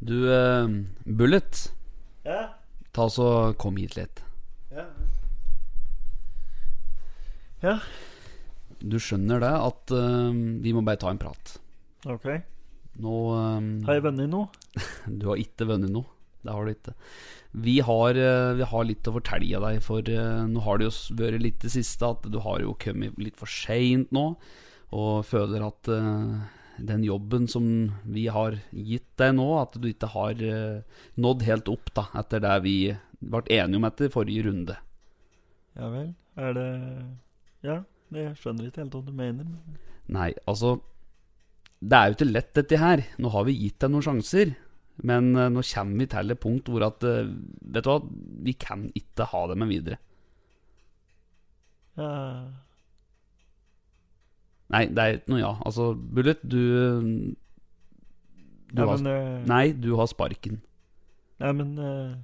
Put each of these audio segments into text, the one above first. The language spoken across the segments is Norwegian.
Du, uh, Bullet, Ja. ta så kom hit litt. Ja. ja. Du skjønner det at uh, vi må bare ta en prat. Ok. Nå um, Har jeg vunnet noe? Du har ikke vunnet noe. Det har du ikke. Vi har, vi har litt å fortelle deg, for nå har det jo vært litt det siste at du har jo kommet litt for seint nå, og føler at den jobben som vi har gitt deg nå, at du ikke har eh, nådd helt opp da, etter det vi ble enige om etter forrige runde. Ja vel. Er det Ja, jeg skjønner ikke helt hva du mener. Nei, altså Det er jo ikke lett, dette her. Nå har vi gitt deg noen sjanser. Men eh, nå kommer vi til et punkt hvor at eh, Vet du hva, vi kan ikke ha dem med videre. Ja. Nei, det er ikke noe ja. Altså, Bullet, du Du ja, har men eh, Nei, du har sparken. Nei, men uh,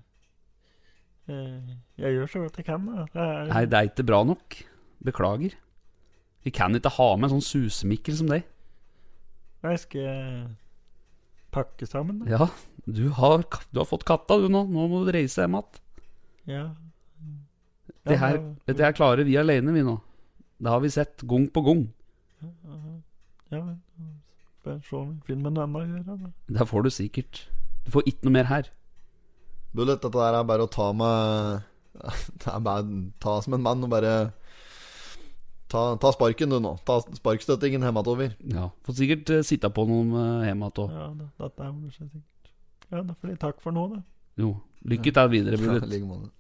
Jeg gjør så godt jeg kan, da. Det er, Nei, det er ikke bra nok. Beklager. Vi kan ikke ha med en sånn susemikkel som deg. Nei, skal jeg pakke sammen, da? Ja, du har, du har fått katta, du nå. Nå må du reise hjem igjen. Ja. Det Ja, her, men- dette her klarer vi alene, vi nå. Det har vi sett gang på gang. Ja, men Får se om jeg finner meg noe annet å gjøre, da. Det får du sikkert. Du får ikke noe mer her. Bullet, dette der er bare å ta med Det er bare ta som en mann og bare Ta, ta sparken, du nå. Ta sparkstøttingen hjemover. Ja, Får sikkert uh, sitte på noen uh, hjemme igjen òg. Ja, det, dette er vel sikkert. Ja, da får de takk for nå, da. Jo. Lykke til videre, Bullet. Ja, like måte.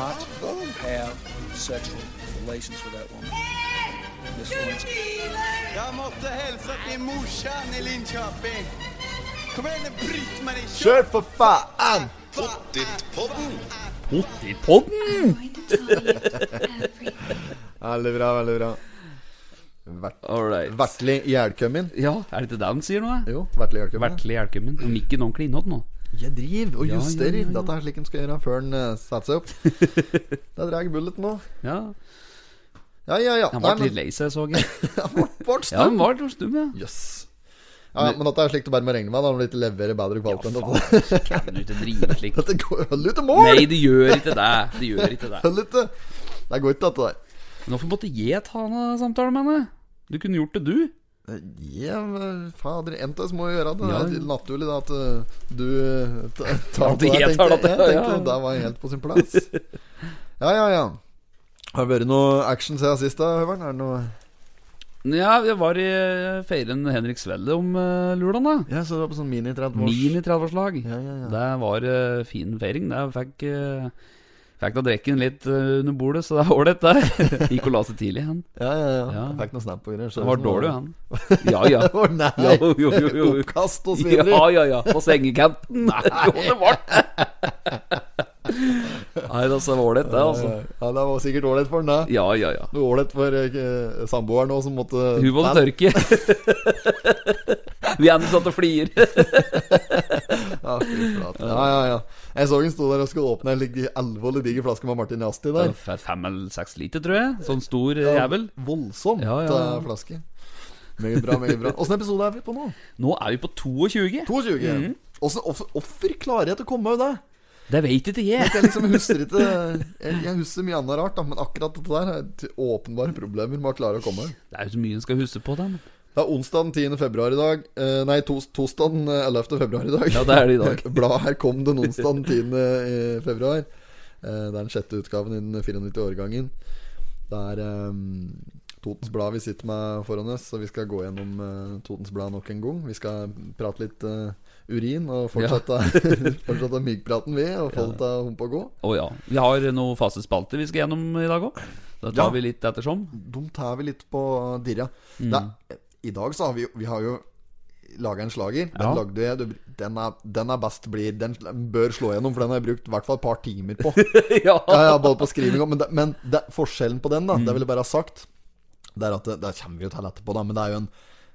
Not have sexual relations with that woman. Miss måste hälsa till morsan i Linköping. Kom igen nu Britt-Marie, Kjør for faen! Pottit-podden! Pottitpodden! Veldig bra, veldig bra. Vert, All right. vertlig. Ja, er det ikke det de sier nå? Jo, vertlig jælkummin. Vertlig hjelkummen. Og ikke noen innåt nå. Jeg driver og Ja, ja, ja, ja. Dette er slik en skal gjøre før en uh, setter seg opp. Da drar jeg bulleten nå. Ja, Ja, ja, ja. Han ble litt lei seg, så jeg. Han ble ble Ja, han stum. litt stum, ja. Yes. Ja, ja, men dette er slik du bare må regne med. Må du ikke levere bedre kvalitet Ja, Faen, kan du ikke drive slik? Dette går hold ut mål! Nei, det gjør ikke det. Det gjør ikke det. Hold ut Det går ikke, dette der. Men Hvorfor måtte jeg ta en samtale med henne? Du kunne gjort det, du. Ja, fader, Entes må jo gjøre det. Ja. Det er naturlig da at uh, du tar ta- tar At det jeg tenkte jeg. ja. det var helt på sin plass. Ja, ja, ja. Har det vært noe action siden sist, da, Høveren? Er det noe Ja, jeg var i eh, feiren Henrik Svelle om uh, lørdag, da. Ja, så det var på sånn mini-30-års Mini-30-årslag. Ja, ja, ja. Det var uh, fin feiring. Det fikk uh, Fikk da drikken litt eh, under bordet, så det er ålreit, det. Gikk og la seg tidlig, han. Ja, ja, ja. Ja. Fikk noen snap på greier. Han var dårlig, han. Ja, ja. Å nei! Jo, jo, jo, jo. Oppkast og så Ja, ja, ja. På sengekanten. Jo, det var. Nei, det var ålreit, det, altså. Ja, det var sikkert ålreit for den, da. Ja, ja, ja. Noe ålreit for eh, samboeren òg, som måtte Hun måtte tørke. Vi andre satt og flier. Ja, fy flate. ja, ja, ja. Jeg så hun sto der og skulle åpne en lig- alvorlig diger flaske med Martin Asti der. Fem eller seks liter, tror jeg. Sånn stor eh, jævel. Voldsomt Ja, ja. eh, flaske. Mye bra, mye bra. Åssen episode er vi på nå? Nå er vi på 22. 22. Mhm. Åssen- hvorfor- Hvorfor klarer jeg til å komme av det? Det vet ikke jeg. Jeg liksom husker ikke Jeg, jeg husker mye annet rart, da, men akkurat dette der er åpenbare problemer med å klare å komme. Det er jo så mye en skal huske på. Den. Det er onsdag den 10. februar i dag. Eh, nei, tos, tosdag den 11. februar i dag. Ja, det er det i dag. Bladet her kom den onsdag den 10. februar. Eh, det er den sjette utgaven i den 94-årgangen. Det er um, Totens Blad vi sitter med foran oss, så vi skal gå gjennom eh, Totens Blad nok en gang. Vi skal prate litt eh, urin og fortsette, fortsette myggpraten, vi, og få det til og gå. Å ja. Vi har noen faste spalter vi skal gjennom i dag òg. Da tar Ja. vi litt ettersom. De tar vi litt på dirra. Mm. Det er- I dag så har vi Vi har jo laga en slager. Den Ja. lagde den er, den er best blir Den bør slå gjennom, for den har jeg brukt i hvert fall et par timer på. ja. Ja, ja, både på skriving Men, det, men det, forskjellen på den, da, Mm. det vil jeg bare ha sagt, det er at det, kommer vi jo til etterpå, da, men det er jo en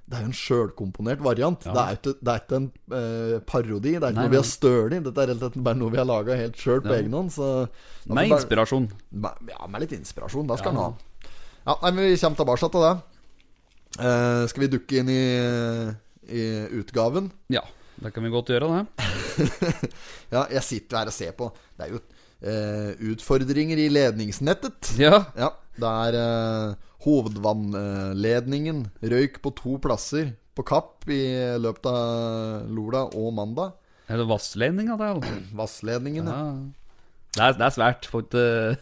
det er jo en sjølkomponert variant. Det er ikke, det er ikke en eh, parodi. Det er ikke Nei, noe vi har nei. støl i. Dette er rett og slett bare noe vi har laga helt sjøl på Ja. egen hånd. Med inspirasjon. Bare, ja, med litt inspirasjon. Det skal Ja. han ha. Ja, nei, men Vi kommer tilbake til det. Eh, skal vi dukke inn i, i utgaven? Ja, det kan vi godt gjøre, det. Ja, jeg sitter her og ser på. Det er jo uh, utfordringer i ledningsnettet. Ja. Ja, det er uh, hovedvannledningen røyk på to plasser på Kapp i løpet av Lola og mandag. Er det vassledninga, det? Vassledningen. Ja. Det er, det er svært. For ikke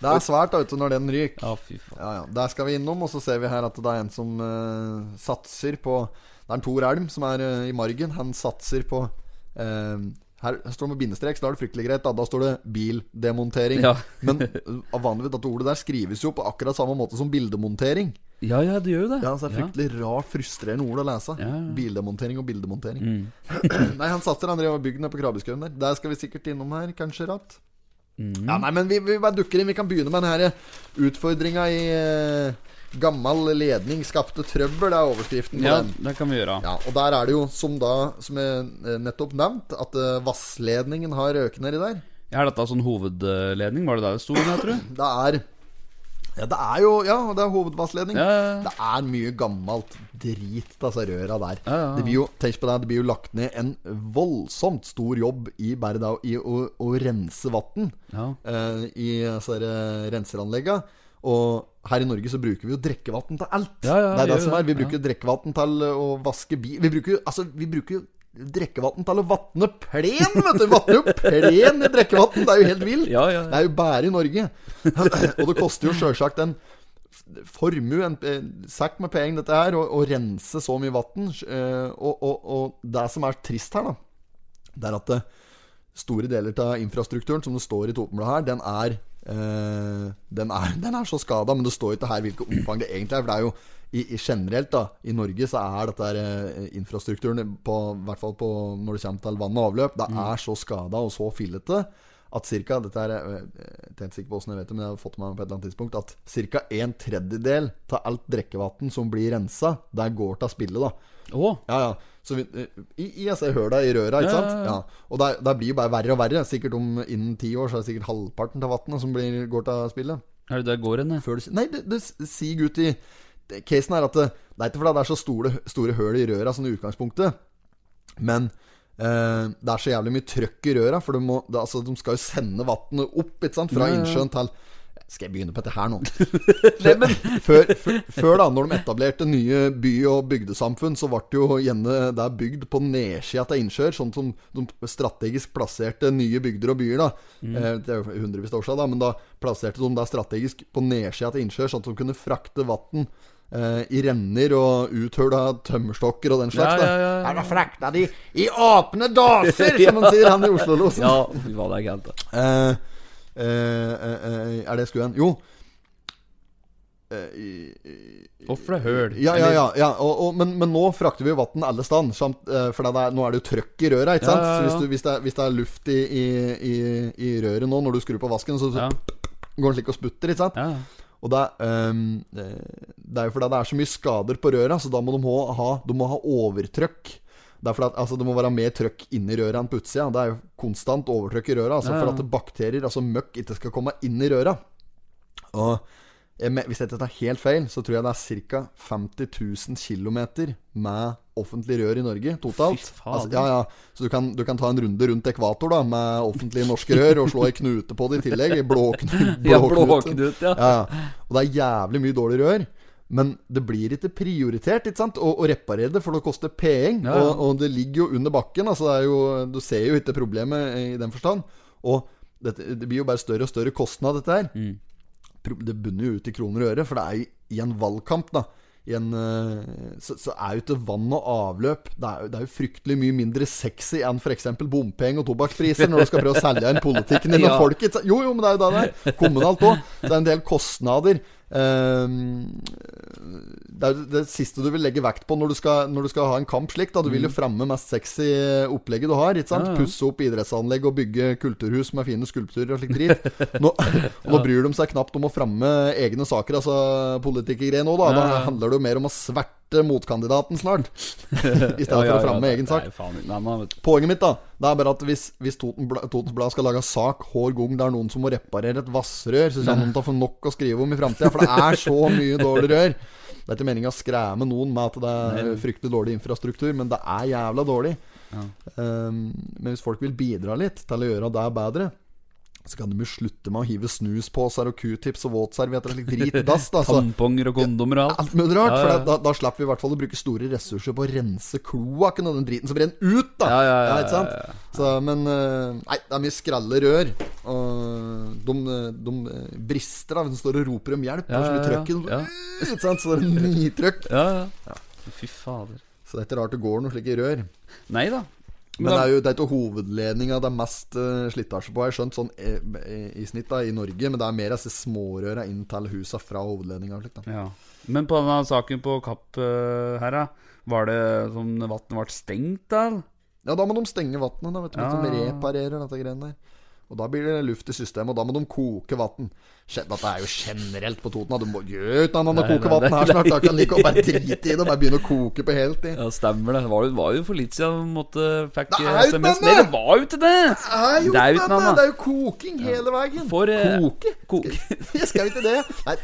Det er svært da, ute når den ryker. Ja, fy faen. Ja, ja. Der skal vi innom, og så ser vi her at det er en som uh, satser på Det er en Tor Elm som er uh, i margen. Han satser på uh, her står det med bindestrek, så da er det fryktelig greit. Da, da står det 'bildemontering'. Ja. Men vanligvis dette ordet der skrives jo på akkurat samme måte som bildemontering. Ja, ja, det gjør jo det. Ja, så det er fryktelig rart, frustrerende ord å lese. Ja, ja. Bildemontering og bildemontering. Mm. Nei, han satser. Han drev og bygde nede på Krabbeskauen der. Der skal vi sikkert innom her, kanskje, Ratt. Mm. Ja, nei, men vi, vi bare dukker inn. Vi kan begynne med denne utfordringa i gammel Gammal ledning skapte trøbbel, er overskriften Ja, den. det kan vi gjøre. Ja, og der er det jo, som da Som jeg eh, nettopp nevnt, at eh, vassledningen har røket nedi der. Ja, Er dette sånn hovedledning? Var det der det sto? Det er Ja, det er jo Ja, det er hovedvassledning. Ja, ja, ja. Det er mye gammelt drit, disse røra der. Ja, ja, ja. Det blir jo, tenk på det, det blir jo lagt ned en voldsomt stor jobb i bare da i å, å rense vann Ja. eh, i disse her, eh, renseranlegga. Og her i Norge så bruker vi jo drikkevann til alt. Ja, ja, det er det som er. Vi bruker drikkevann til å vaske bil Vi bruker jo altså, vi bruker jo drikkevann til å vatne plen, vet du! Vatne jo plen i drikkevann! Det er jo helt vilt! Ja, ja, ja. Det er jo bare i Norge. og det koster jo sjølsagt en formue, en eh, sekk med penger, dette her, å rense så mye vann. Og, og, og det som er trist her, da, det er at det, store deler av infrastrukturen som det står i Totenbladet her, den er, eh, den er Den er så skada, men det står ikke her hvilket omfang det egentlig er. For det er jo i, i generelt da I Norge så er dette her, eh, infrastrukturen, på, i hvert fall på, når det kommer til vann og avløp, det er så skada og så fillete at cirka, dette er eh, Jeg er sikker på hvordan jeg vet det, men jeg har fått meg på et eller annet tidspunkt At ca. en tredjedel av alt drikkevann som blir rensa, der går til spille. da Oh. ja, ja. Så vi, I, i jeg hører deg i røra, ikke sant? ja. Og det, det blir jo bare verre og verre. Sikkert om innen ti år så er det sikkert halvparten av vannet som blir, går til spillet. er det der går hen, det? Nei, det, det sier Gutt i Casen er at det, det er ikke fordi det er så store, store høl i røra sånn i utgangspunktet, men eh, det er så jævlig mye trøkk i røra, for de, må, det, altså, de skal jo sende vannet opp, sant? Fra innsjøen til Skal jeg begynne på dette her nå? før, før, da, når de etablerte nye by- og bygdesamfunn, så ble det jo gjerne det bygd på nedsida av innsjøer, sånn som de strategisk plasserte nye bygder og byer. da eh, Det er jo hundrevis av år siden, da, men da plasserte de det strategisk på nedsida av innsjøer, sånn at de kunne frakte vann eh, i renner og uthøla tømmerstokker og den slags. Ja, ja, ja, ja. da frakta de i åpne daser, som man sier han i Oslo-losen. Ja, fy faen, det er gærent. Eh, eh, eh, eh, er det skuen? Jo. Eh, det høl? ja, ja, ja, ja. Og, og, men, men nå frakter vi jo vann alle steder. For det er, nå er det jo trøkk i røra. Ikke sant? Så hvis, du, hvis, det er, hvis det er luft i, i, i, i røret nå når du skrur på vasken, så, så går den slik og sputter. Ikke sant? Ja, Og det er, ehm, eh, det er jo fordi det er så mye skader på røra, så da må de ha, ha, de må ha overtrykk. Det at altså, det må være mer trøkk inni røra enn på utsida. Det er jo konstant overtrykk i røra. Altså, Ja, ja. For at bakterier, altså møkk, ikke skal komme inn i røra. Og jeg, hvis jeg ikke tar helt feil, så tror jeg det er ca. 50 000 km med offentlig rør i Norge totalt. Altså, ja, ja. Så du kan, du kan ta en runde rundt ekvator da med offentlige norske rør og slå ei knute på det i tillegg. Blåknute. ja blåknut, ja. Ja, ja. Og det er jævlig mye dårlig rør. Men det blir ikke prioritert ikke sant? Å, å reparere det, for det koster penger. Ja, ja. Og, og det ligger jo under bakken. Altså det jo, du ser jo ikke problemet i den forstand. Og dette, det blir jo bare større og større kostnad, dette her. Mm. Det bunner jo ut i kroner og øre, for det er jo i en valgkamp, da. I en, eh, så, så er jo ikke vann og avløp Det er, det er jo fryktelig mye mindre sexy enn f.eks. bompenger og tobakkspriser når du skal prøve å selge inn politikken din Ja. folket. Jo, jo, men det er jo det det er. Kommunalt òg. Det er en del kostnader. Ehm, det er det siste du vil legge vekt på når du skal, når du skal ha en kamp slik. Da. Du vil jo fremme mest sexy opplegget du har. Ikke sant? Mm. Pusse opp idrettsanlegg og bygge kulturhus med fine skulpturer og slikt drit. Nå, nå bryr de seg knapt om å fremme egne saker, altså politikergreier nå, da. Da handler det jo mer om å sverte motkandidaten snart. I stedet for å fremme egen sak. Nei. Poenget mitt da Det er bare at hvis, hvis Totens Blad skal lage sak hver gang det er noen som må reparere et vassrør, så kommer de til å få nok å skrive om i framtida. For det er så mye dårlig rør. Det er ikke meninga å skremme noen med at det er fryktelig dårlig infrastruktur, men det er jævla dårlig. Ja. Um, men hvis folk vil bidra litt til å gjøre det bedre, så kan de jo slutte med å hive snusposer og q-tips og våtservietter og slik drit i dass. da, Tamponger og kondomer og alt. Alt mulig rart. Ja, ja. da, da, da slipper vi i hvert fall å bruke store ressurser på å rense kloakken og den driten som renner ut, da. Ja, ja, ja, ikke sant? ja, ja. Så, men eh, Nei, det er mye skralle rør. Og de, de eh, brister da de står og roper om hjelp. Ja, ja, dem. ja. Ikke sant? Så det er nitrøkk. Ja, ja. Fy fader. Så det er ikke rart det går noe slike rør. Nei da. Men det er jo det er ikke hovedledninga det er mest uh, slitasje på. Jeg har skjønt sånn eh, i, i snitt da i Norge, men det er mer disse smårøra inn til husa fra hovedledninga. Ja. Men på denne saken på Kapp eh, her, da. Var det sånn vannet ble stengt, da? Ja, da må de stenge vannet, vet du. Ja. Som reparerer dette greiene der. Og da blir det luft i systemet, og da må de koke vann. Dette er jo generelt på Toten. Du må gjøre ut annet enn å koke vann her snart. Da kan å bare drite i det og bare begynne å koke på heltid. Ja, stemmer det. Var var jo for litt siden måtte fikk jo SMS. Nei, det var jo ikke det! Det er jo, Det er det, er jo koking hele veien. For, koke? Koke? Jeg skal vi ikke det. Nei,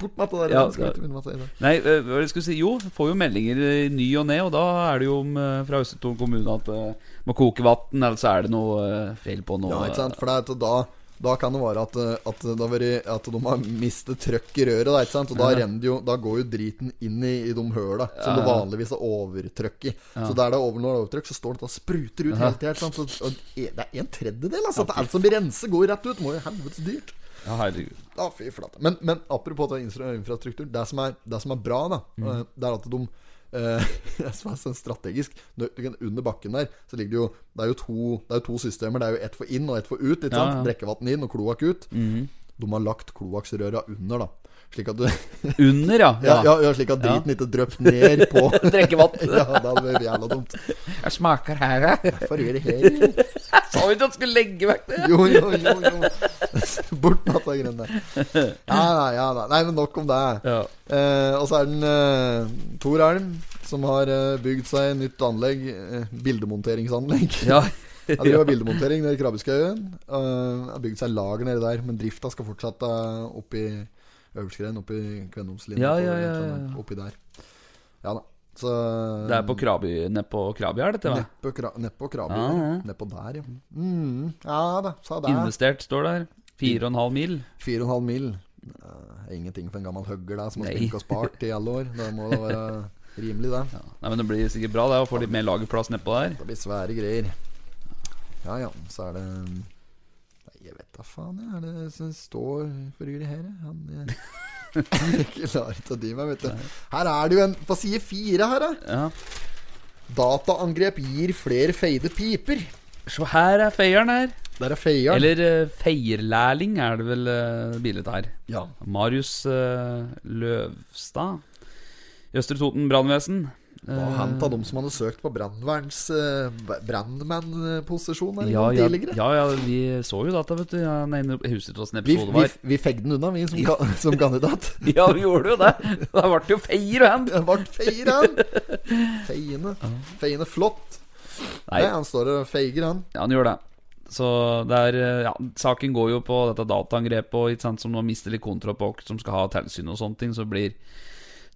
bort med det der. Ja, Jeg skal ikke begynne med det. Nei, eh, hva jeg skulle si? Jo, får jo meldinger i ny og ne, og da er det jo om, eh, fra Østetorn kommune at uh, må koke vann, eller så er det noe uh, feil på noe. Ja, ikke sant? For det da da kan det være at, at, det har vært, at de har mistet trøkk i røret. Da, ikke sant? Og da, Ja. jo, da går jo driten inn i, i de høla som Ja, det vanligvis er overtrøkk i. Så der det er over, når det er overtrykk, så står det det spruter ut hele tida. Så- Det er en tredjedel. Altså, at alt som blir renset, går rett ut. Må jo helvetes dyrt. Ja, herregud. Ja, fy flate. Men, men apropos infrastruktur. Det som er, det som er bra, da, Mm. eh, det er at de eh, det som er sånn strategisk Under bakken der Så ligger det jo Det er jo to, det er jo to systemer. Det er jo ett for inn og ett for ut. Ikke Ja, sant? ja. Drikkevann inn og kloakk ut. De har lagt kloakksrøra under, da. Slik at du Under, ja. ja, ja, ja, slik at driten ikke drypper ned på Drikkevann. Ja, det hadde vært jævla dumt. Jeg smaker her, jeg. Hvorfor gjør det her? Sa vi ikke at du skulle legge vekk det. Jo, jo, jo. jo. Bort med de greiene der. Ja, ja, ja, da. Nei, men nok om det. Ja. Eh, og så er den eh, Tor Elm, som har eh, bygd seg nytt anlegg. Eh, bildemonteringsanlegg. Ja. Han driver bildemontering nede i Krabbeskauen. Uh, har bygd seg lager nede der, men drifta skal fortsette oppe i oppi oppe. Ja, ja, ja, ja. Oppi der. Ja da. Så Det er på Krabi, nedpå Krabi her, dette? Nedpå kra nedpå Krabi. Ja, ja. Nedpå der, ja. Mm, ja da, sa det. Investert, står en halv mil. Fire og en halv mil. Eh, ingenting for en gammel hugger der som har spilt og spart i alle år. Det må da være rimelig, det. Ja. Nei, men Det blir sikkert bra det å få litt mer lagerplass nedpå der. Det blir svære greier. Ja ja, så er det Jeg vet da faen, jeg. Er det som står for øvrig her? jeg? Han jeg, jeg klarer ikke å dy meg, vet du. Her er det jo en På side fire her, da. Ja. Dataangrep gir flere feide piper. Se her er feieren her. Der er feieren. Eller uh, feierlærling er det vel uh, bildet her. Ja. Marius uh, Løvstad. Østre Toten brannvesen. Var han av dem som hadde søkt på brannmann-posisjon Ja, ja, tidligere? ja, ja, vi så jo dette, vet du. Ja, jeg husker ikke Vi, vi, vi fegde den unna, vi, som, ja. som kandidat. Ja, vi gjorde jo det. Det ble jo feier og. Det ble feier, han. Feiende. Feiende flott. Nei. Nei, han står og feiger, han. Ja, han gjør det. Så det er eh, Ja, saken går jo på dette dataangrepet og ikke sant, som nå mister litt kontroll på som skal ha tilsyn og sånne ting. Så blir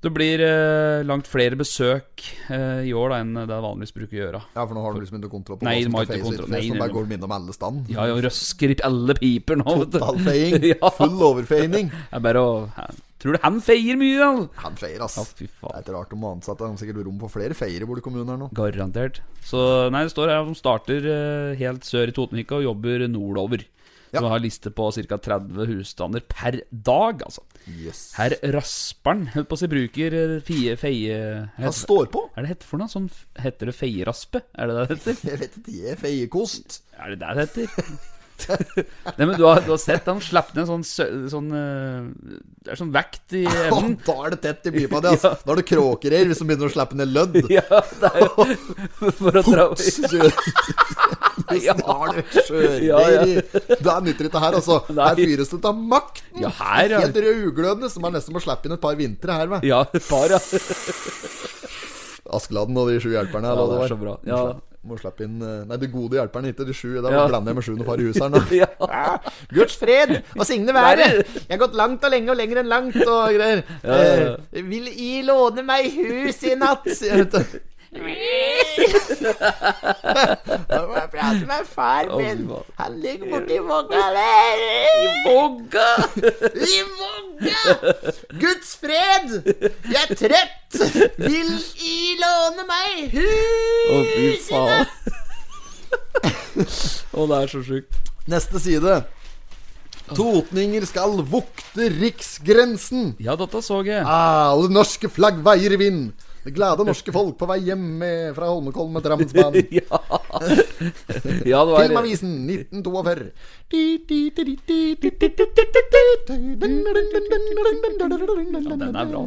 det blir eh, langt flere besøk eh, i år da enn det vanligvis bruker å gjøre. Ja, for nå har du liksom ikke kontroll på Nei, hva som skal feies kontroll. Nei, bare går innom alle stand. Ja, ja, røsker i alle piper nå. Totalfeiing. Ja. Full overfeining. Er bare å Tror du han feier mye, da? Han feier, ass. Ja, fy faen. Det er ikke rart om ansatte har sikkert rom for flere feiere bort i kommunen her nå. Garantert. Så nei, det står her at de starter eh, helt sør i Totenvika og jobber nordover. Så har liste på ca. 30 husstander per dag, altså. Yes. Herr Rasperen, holdt på å si, bruker eh, fie, feie... Han står på. Er det hette for noe? Sånn, heter det feieraspe? Er det det det heter? Jeg vet ikke, feiekost. Er det det det heter? Nei, men du har, du har sett han slapp ned sånn, sånn eh, Det er sånn vekt i enden. Da er det tett i pipa di, altså. Da er det kråkereir hvis du begynner å slippe ned lødd. Ja, det er jo For å dra Ja. du sjøreir Ja, ja. Da nytter ikke her, altså. Nei. Her fyres det av makten. Ja, her, ja. Helt rødglødende, som er nesten må slippe inn et par vintre her, med. Ja, et par, ja. Askeladden og de sju hjelperne. Ja, det er så bra. Ja, Må slippe inn eh, Nei, de gode hjelperne ikke de sju. Da Ja. blander jeg med sjuende far i huseren, her Ja. Guds fred og signe været. Jeg har gått langt og lenge og lenger enn langt og greier. Ja. Eh, vil I låne meg hus i natt? Da må jeg prate med far min. Han ligger borti vogga der. I vogga? I vogga! Guds fred! Jeg er trøtt. Vil I låne meg huset? Å, fy faen. Å, det er så sjukt. Neste side. Totninger skal vokte riksgrensen. Ja, dette så jeg. Ah, norske flagg veier i vind. Det glade norske folk på vei hjem fra Holmenkollen med Drammensbanen. Ja. ja, var Filmavisen 1942. Ja, den er bra.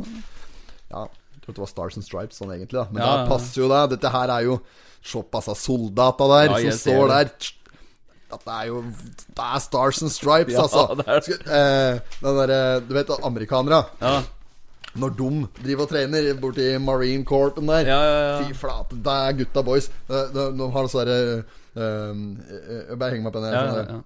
Ja, jeg tror det var Stars and Stripes sånn egentlig, da. Men Ja, det passer jo det. Dette her er jo Såpass av soldata der som står det. der. At det er jo Det er Stars and Stripes, Ja, altså. er. Eh, den derre Du vet amerikanere. Ja, Når de driver og trener borti Marine Corpen der ja, ja. ja. Fy flate, det er gutta boys. De, de, de har sånn derre uh, Bare heng meg på den her. ja, sånn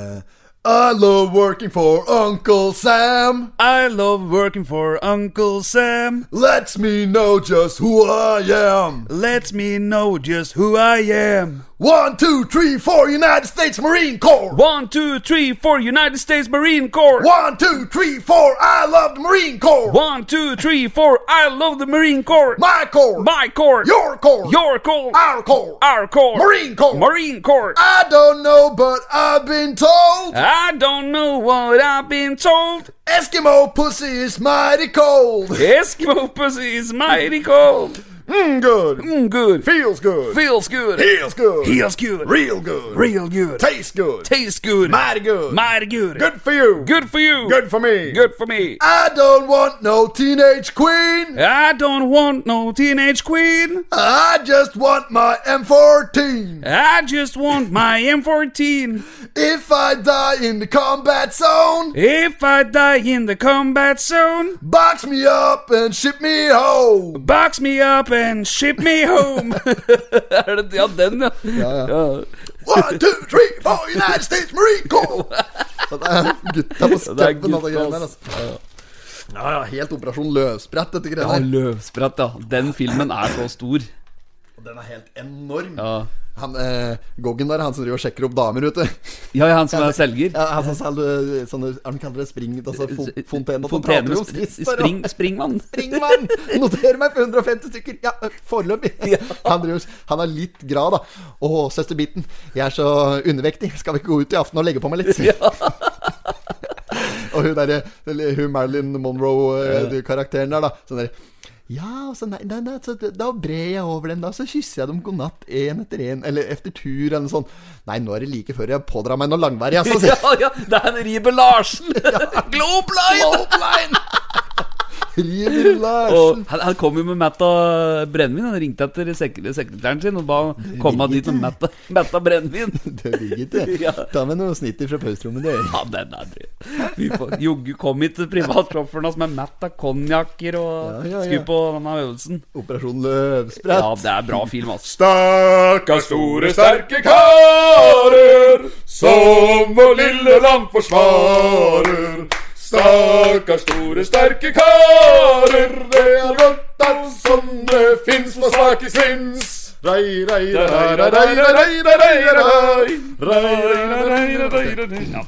eh, I love working for Uncle Sam. I love working for Uncle Sam. Lets me know just who I am. Lets me know just who I am. One, two, three, four, United States Marine Corps. One, two, three, four, United States Marine Corps. One, two, three, four, I love the Marine Corps. One, two, three, four, I love the Marine Corps. My Corps. My Corps. Your Corps. Your Corps. Our Corps. Our Corps. Marine Corps. Marine Corps. I don't know, but I've been told I don't know what I've been told. Eskimo pussy is mighty cold. Eskimo pussy is mighty cold. Mm, good. Mm, good. Feels good. Feels good. Feels good. Feels good. Real good. Real good. Tastes good. Tastes good. Mighty good. Mighty good. Good for you. Good for you. Good for me. Good for me. I don't want no teenage queen. I don't want no teenage queen. I just want my M14. I just want my M14. If I die in the combat zone, If I die in the combat zone, box me up and ship me home. box me up and ship me home. er det ja, den, ja? ja. ja. One, two, three, four, United States Marine Corps. Det er gutta på skubben, dette greiene der. Altså. Ja, ja, helt Operasjon Løvsprett, dette greiene Ja, løvsprett, ja. Den filmen er så stor. Den er helt enorm. Ja, Han, eh, Goggen der, han som driver og sjekker opp damer ute. ja han som er selger. Ja, han som selger sånne Han kaller det spring... Altså fon, fontene. Fontene sp- spring, springmann. Springmann! Noterer meg for 150 stykker. Ja, foreløpig. Ja. Han, driver, han er litt grad, da. Å, søster Bitten, jeg er så undervektig. Skal vi ikke gå ut i aften og legge på meg litt? og hun derre Hun Marilyn Monroe-karakteren der, da. Sånn der ja, og så nei, nei, nei, så da- brer jeg over dem, da. Så kysser jeg dem god natt én etter én. Eller efter tur, eller noe sånt. Nei, nå er det like før jeg pådrar meg noe langvarig, altså. Ja, ja, det er en Riiber Larsen! Globeline! River Og Larsen. han, han kom jo med Metta brennevin. Han ringte etter sek sekretæren sin og ba komme dit med Metta, metta brennevin. Det ligger ikke. Ja. Ta med noen snitter fra pauserommet, du. Ja, den er drøy. Joggu kom hit privatsjåføren hans med Metta konjakker og Ja, ja, ja. skulle på denne øvelsen. Operasjon Løvsprett. Ja, det er bra film, altså. Stakkars store, sterke karer som vår lille land forsvarer. Stakkars store, sterke karer. Det er godt at sånne fins for svake sinns.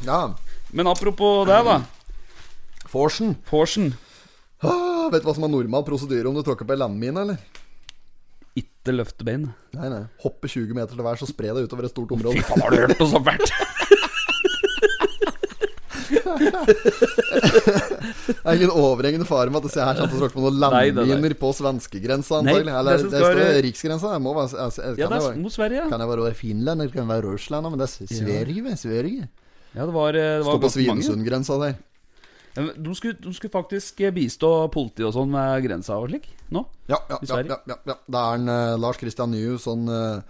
Ja. Men apropos det, da. Forsen. Forsen. Ah, vet du hva som er normal prosedyre om du tråkker på ei landmine, eller? Ikke løfte bein. Nei, nei. Hoppe 20 meter til værs og spre deg utover et stort område. Fy faen, har du hørt noe så fælt? Det er ingen overhengende fare med at det her kommer til å tråkke på noen landminer på svenskegrensa, antagelig. Eller det det, står være- riksgrensa. Må være kan, Ja, det er mot Sverige. kan jeg være Finland, eller kan jeg være Russland? Men det er Sverige, Sverige. Ja, det var, det var Stå på. Svinesundgrensa der. De skulle, de skulle faktisk bistå politiet og sånn med grensa og slik nå. Ja, ja, ja, ja, ja, ja. Det er en, uh, Lars Christian Nyhus sånn eh,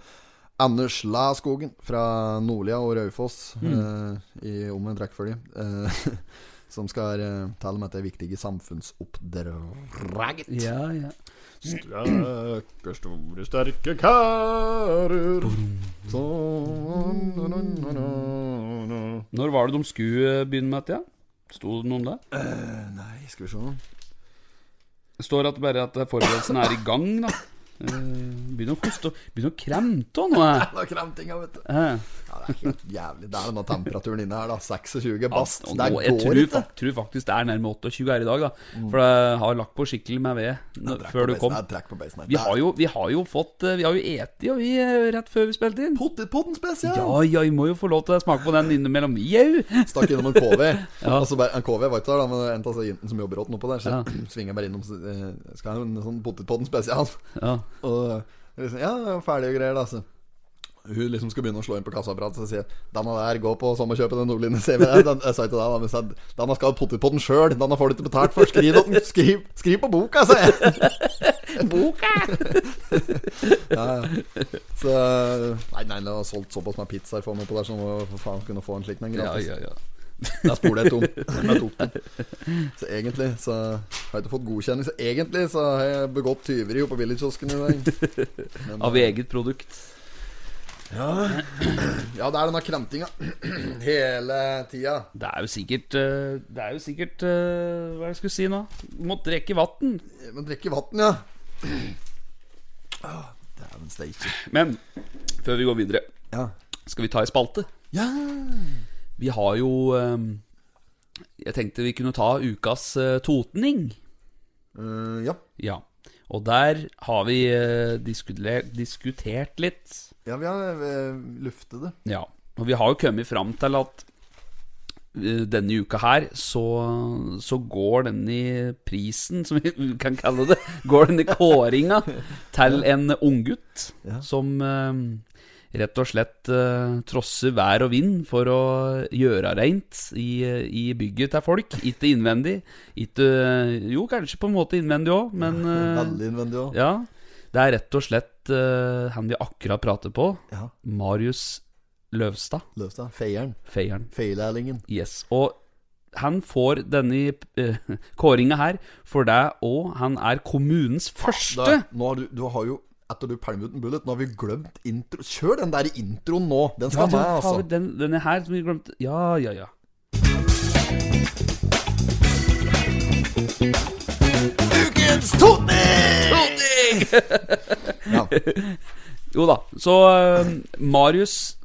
Anders Laskogen fra Nordlia og Raufoss Mm. eh, i omvendt rekkefølge. Eh, som skal uh, tale om dette viktige samfunnsoppdraget. Ja, ja. Sterke, store, sterke karer sånn Når var det de skulle begynne med dette? Ja? Sto det noe om det? Nei, skal vi se Det står at bare at forberedelsene er i gang, da. Eh, Begynner å koste Begynner å kremte nå. eh. Det er kremtinga, vet du. Ja, det er helt jævlig. Det er denne temperaturen inne her, da. 26 bast. Det nå, jeg tror. Jeg tror faktisk det er nærme 28 her i dag, da. For det har lagt på skikkelig med ved før du kom. trekk på her. Vi har jo, vi har jo fått eh, Vi har jo eti, og vi eh, rett før vi spilte inn. Potetpotten spesial! Ja, ja, vi må jo få lov til å smake på den innimellom, vi au. Stakk innom en KV. Ja. altså, en KV var ikke der, da, men en av jentene som jobber åt nå på der, så Ja. svinger jeg bare innom eh, Skal ha en sånn potetpotten spesial. Ja. Og liksom, ja, er ferdig og greier, da. Så. Hun liksom skal begynne å slå inn på kassaapparatet, så sier Denne Danna der, gå på sommerkjøpet den Nordlinje CV. Jeg, den, jeg sa ikke det, da, men sa Danna skal ha potetpotten sjøl. Danna får det ikke betalt for. Skriv, det- skriv, skriv på boka, sa jeg. Boka! Ja, ja. Så Nei, nei, det var solgt såpass med pizzaer for meg på der, så må for faen kunne få en slik en gratis. ja, ja. Der spoler jeg tom. Jeg tok den. Så egentlig så har jeg ikke fått godkjenning. Så egentlig så har jeg begått tyveri oppe på Billigkiosken i dag. Men, Av eget produkt. Ja, det er denne krantinga hele tida. Det er jo sikkert eh, Det er jo sikkert eh, Hva er det jeg skulle si nå? Må drikke vann. Men drikke vann, ja. Ah, Dæven steike. Men før vi går videre, Ja. skal vi ta ei spalte? ja. Vi har jo eh, Jeg tenkte vi kunne ta ukas eh, totning. Uh, ja. Ja. Og der har vi diskutert litt. Ja, vi har uh, luftet det. Ja. Og vi har jo kommet fram til at eh, denne uka her så, så går den i prisen, som vi kan kalle det, går den i kåringa til en unggutt Ja. som eh, rett og slett eh, trosser vær og vind for å gjøre reint i, i bygget til folk. Ikke innvendig. Ikke Jo, kanskje på en måte innvendig òg, men eh, Veldig innvendig òg. ja. Det er rett og slett eh, han vi akkurat prater på. Ja. Marius Løvstad. Løvstad. Feieren. Feieren. Feilærlingen. Yes. Og han får denne uh, kåringa her for deg òg. Han er kommunens første. Da, nå har du, du har jo etter du pælmer ut en bullet, nå har vi glemt intro. Kjør den der introen nå! Den skal ja, med, altså. den, denne her som vi glemte Ja, ja, ja. Ukens totning! ja. Jo da. Så eh, Marius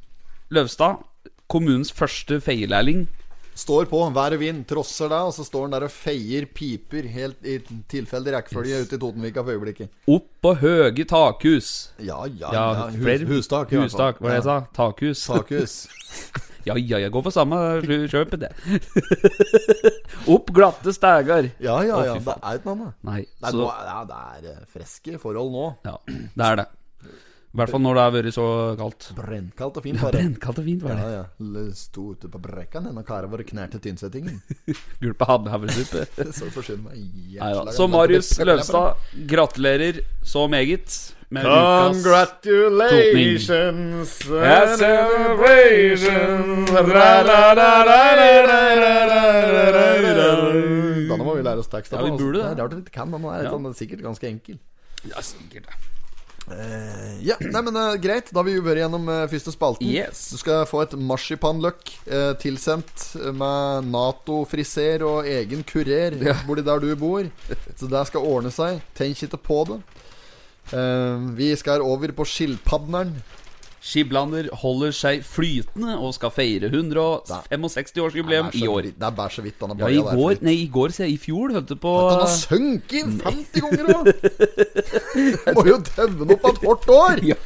Løvstad, kommunens første feielærling. Står på, vær og vind, trosser deg, og så står han der og feier piper helt i tilfeldig rekkefølge ute i Totenvika for øyeblikket. Opp på høge takhus. Ja, ja, Ja, ja. Hus, flere- hustak. i. Hustak, hva var det jeg sa? Takhus. Takhus. Ja, ja, jeg går for samme kjøpet, det. Opp glatte stegar. Ja, ja, ja. fy Det er ikke noe annet. Nei, Nei, så nå, ja, det er freske friske forhold nå. Ja, det er det. I hvert fall når det har vært så kaldt. Brennkaldt og fint, Ja, bare. Brennkaldt og fint var det. Ja, ja. Sto ute på brekkan, denne karen vår knærte tynnsettingen. Gulpa hadde havresuppe. Så forsyner meg jævla. Så Marius Løvstad, gratulerer så meget med Congratulations and Denne må vi lære oss teksten Ja, vi burde det. Det er rart vi ikke kan den. Den er, sånn, sikkert ganske enkel. Ja, sikkert det. Eh, ja, nei, men uh, greit. Da har vi jo vært gjennom uh, første spalten. Yes. Du skal få et marsipanløk tilsendt med Nato-friser og egen kurer Ja. borti der du bor. Så det skal ordne seg. Tenk ikke på det. Vi skal over på Skilpadderen. Skiblander holder seg flytende og skal feire 165-årsjubileum i år. Det er bare så vidt han har Ja, i går, nei, i går, sier jeg, i fjor, holdt du, på Han har sunket 50 ganger òg! Må jo daue opp et hardt år! Ja.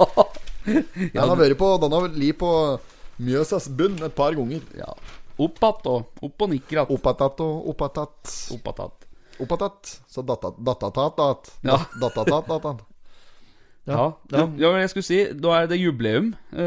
Den har vært på Den har li på Mjøsas bunn et par ganger. ja. Opp att og opp og nikker att. Oppatat og oppatat. Opp att att. Oppatat. Så datat, datatat, dat. Ja. Ja, ja. jeg skulle si Da er det jubileum, uh,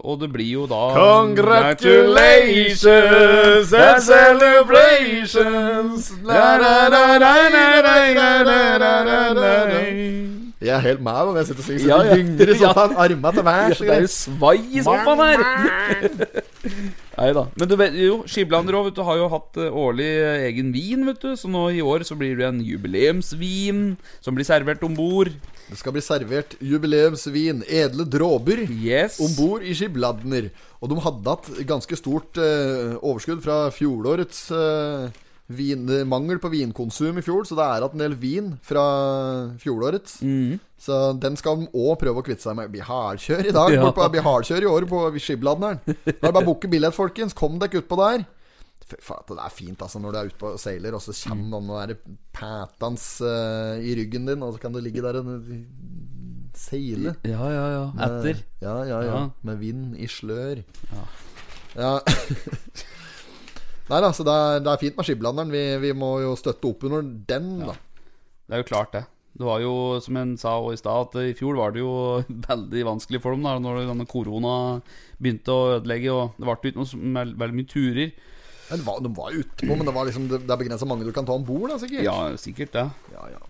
og det blir jo da Congratulations and celebrations. La, la, la, la, la, la, la, la, la, la. Jeg er helt med når jeg sitter og synger. Så Ja, det ja. gynger i sofaen. Arma til værs. Det er jo svai i sofaen her! Nei da. Men du vet jo, Skiblander òg, har jo hatt eh, årlig eh, egen vin, vet du. Så nå i år så blir det en jubileumsvin som blir servert om bord. Det skal bli servert jubileumsvin, edle dråber, Yes. om bord i Skibladner. Og de hadde hatt ganske stort eh, overskudd fra fjorårets eh, vin, eh, mangel på vinkonsum i fjor, så det er igjen en del vin fra fjorårets. Mm. Så den skal de òg prøve å kvitte seg med. Det blir hardkjør i dag. Ja. Det blir hardkjør i år på Skibladneren. Da er det bare å booke billett, folkens. Kom dere utpå der. Faen, det er fint altså når du er ute på og seiler, og så kommer Mm. noen der pætans uh, i ryggen din, og så kan du ligge der og seile. Ja, ja, ja. Etter. Ja, ja, ja. Ja. Med vind i slør. Ja. Ja. Nei da, så det er, det er fint med Skiblanderen. Vi, vi må jo støtte opp under den, da. Det er jo klart, det. Det var jo, som en sa i stad, at i fjor var det jo veldig vanskelig for dem da Når denne korona begynte å ødelegge, og det ble ikke noe veldig mye turer. Men var, de var utpå, men det, var liksom, det, er begrensa mange du kan ta om bord, da, sikkert. Ja, sikkert det. Ja, ja.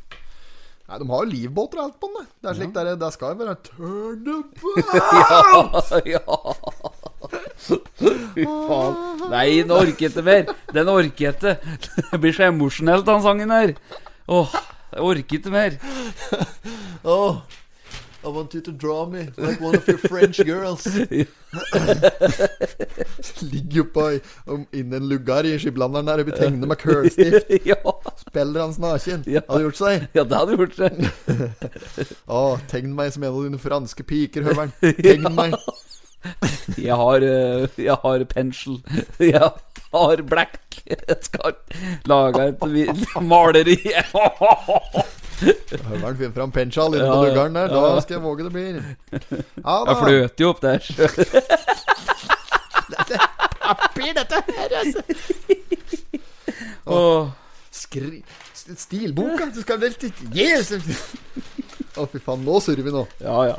Nei, de har jo livbåter og alt på den. det. Er slik der, det skal jo være turn Ja, ja. Fy faen. Nei, den orker ikke mer. Den orker ikke. Det blir så emosjonelt, den sangen her. Åh, jeg orker ikke mer. Oh, I want you to draw me like one of your French girls. Ligger på inni en lugar i skiblanderen der og blir tegnet med kølstift. Ja. Spiller hans naken. Ja. Hadde gjort seg. ja, det hadde gjort seg. Å, tegn meg som en av dine franske piker, Høveren. Tegn meg. Jeg har, eh, jeg har pensel. Jeg har black. Jeg skal lage et maleri. Høveren finner fram pensel inne på Ja, der. Da skal jeg våge det blir. Ja Jeg fløter jo opp der. Papir, dette her, altså. Skri... Stilboka. Du skal velte! Å, fy faen. Nå surrer vi nå. ja, ja.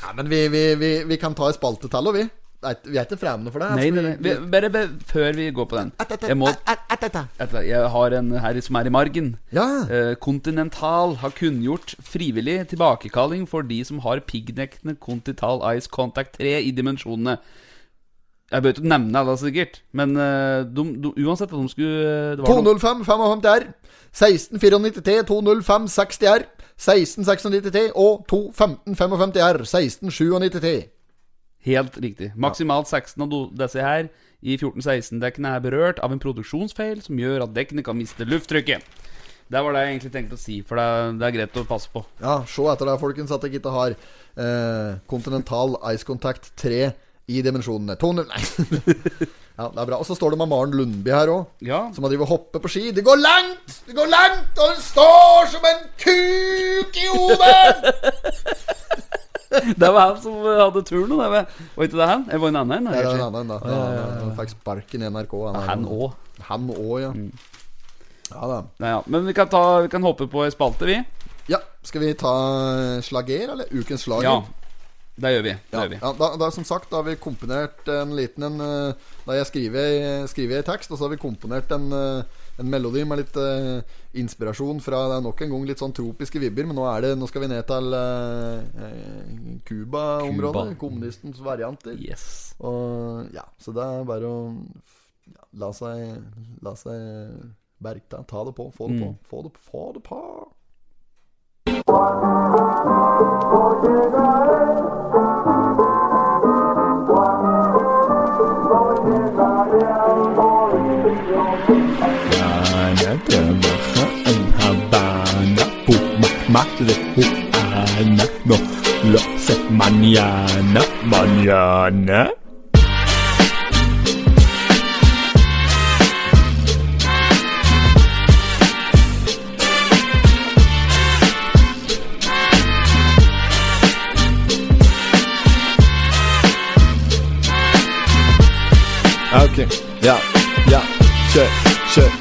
Ja, men vi, vi, vi, vi kan ta i spaltetall, og vi. Vi er ikke fremmede for det. Nei, nei, nei. Bare, bare før vi går på den. Jeg må Jeg har en her som er i margen. Ja. Eh, Continental har kunngjort frivillig tilbakekalling for de som har piggdekkende Continental Ice Contact 3 i dimensjonene. Jeg bør ikke nevne alle, sikkert, men eh, de, de, uansett at de skulle det var 205 55 R. 1694 T 205 60 R. 1696 T og 215 55 R. 1697 T. Helt riktig. Maksimalt 16 av disse her i 14-16-dekkene er berørt av en produksjonsfeil som gjør at dekkene kan miste lufttrykket. Det var det jeg egentlig tenkte å si, for det er, det er greit å passe på. Ja, se etter det, folkens, at jeg ikke har eh, Continental Ice Contact 3 i dimensjonene. 200 Nei. Ja, det er bra. Og så står det med Maren Lundby her òg. Ja, Som har drevet og hoppet på ski. Det går langt! Det går langt! Og hun står som en kuk i hodet! Det var han som hadde turen. Det var, var ikke det han? Det var en annen en. Det var en annen, da. Han fikk sparken i NRK. Han òg. Han òg, ja. Ja da. Nei, ja. Men vi kan, ta, vi kan hoppe på ei spalte, vi. Ja, skal vi ta slager, eller? Ukens slager? Ja. Det gjør vi. Det Ja, gjør vi. ja da, da, som sagt, da har vi komponert en liten en eh, Da jeg skriver, skriver i tekst, og så har vi komponert en, eh, en melodi med litt uh, inspirasjon fra Det er nok en gang litt sånn tropiske vibber, men nå, er det, nå skal vi ned til Cuba-området. Uh, Kommunistens varianter. Yes. Og ja, så det er bare å ja, la seg La seg bergta. Ta det på. Få det på. Mm. Få det, få det på. Ana fuma marihuana, no lo sé mañana, mañana. Ok, ja, ja, kjør, kjør.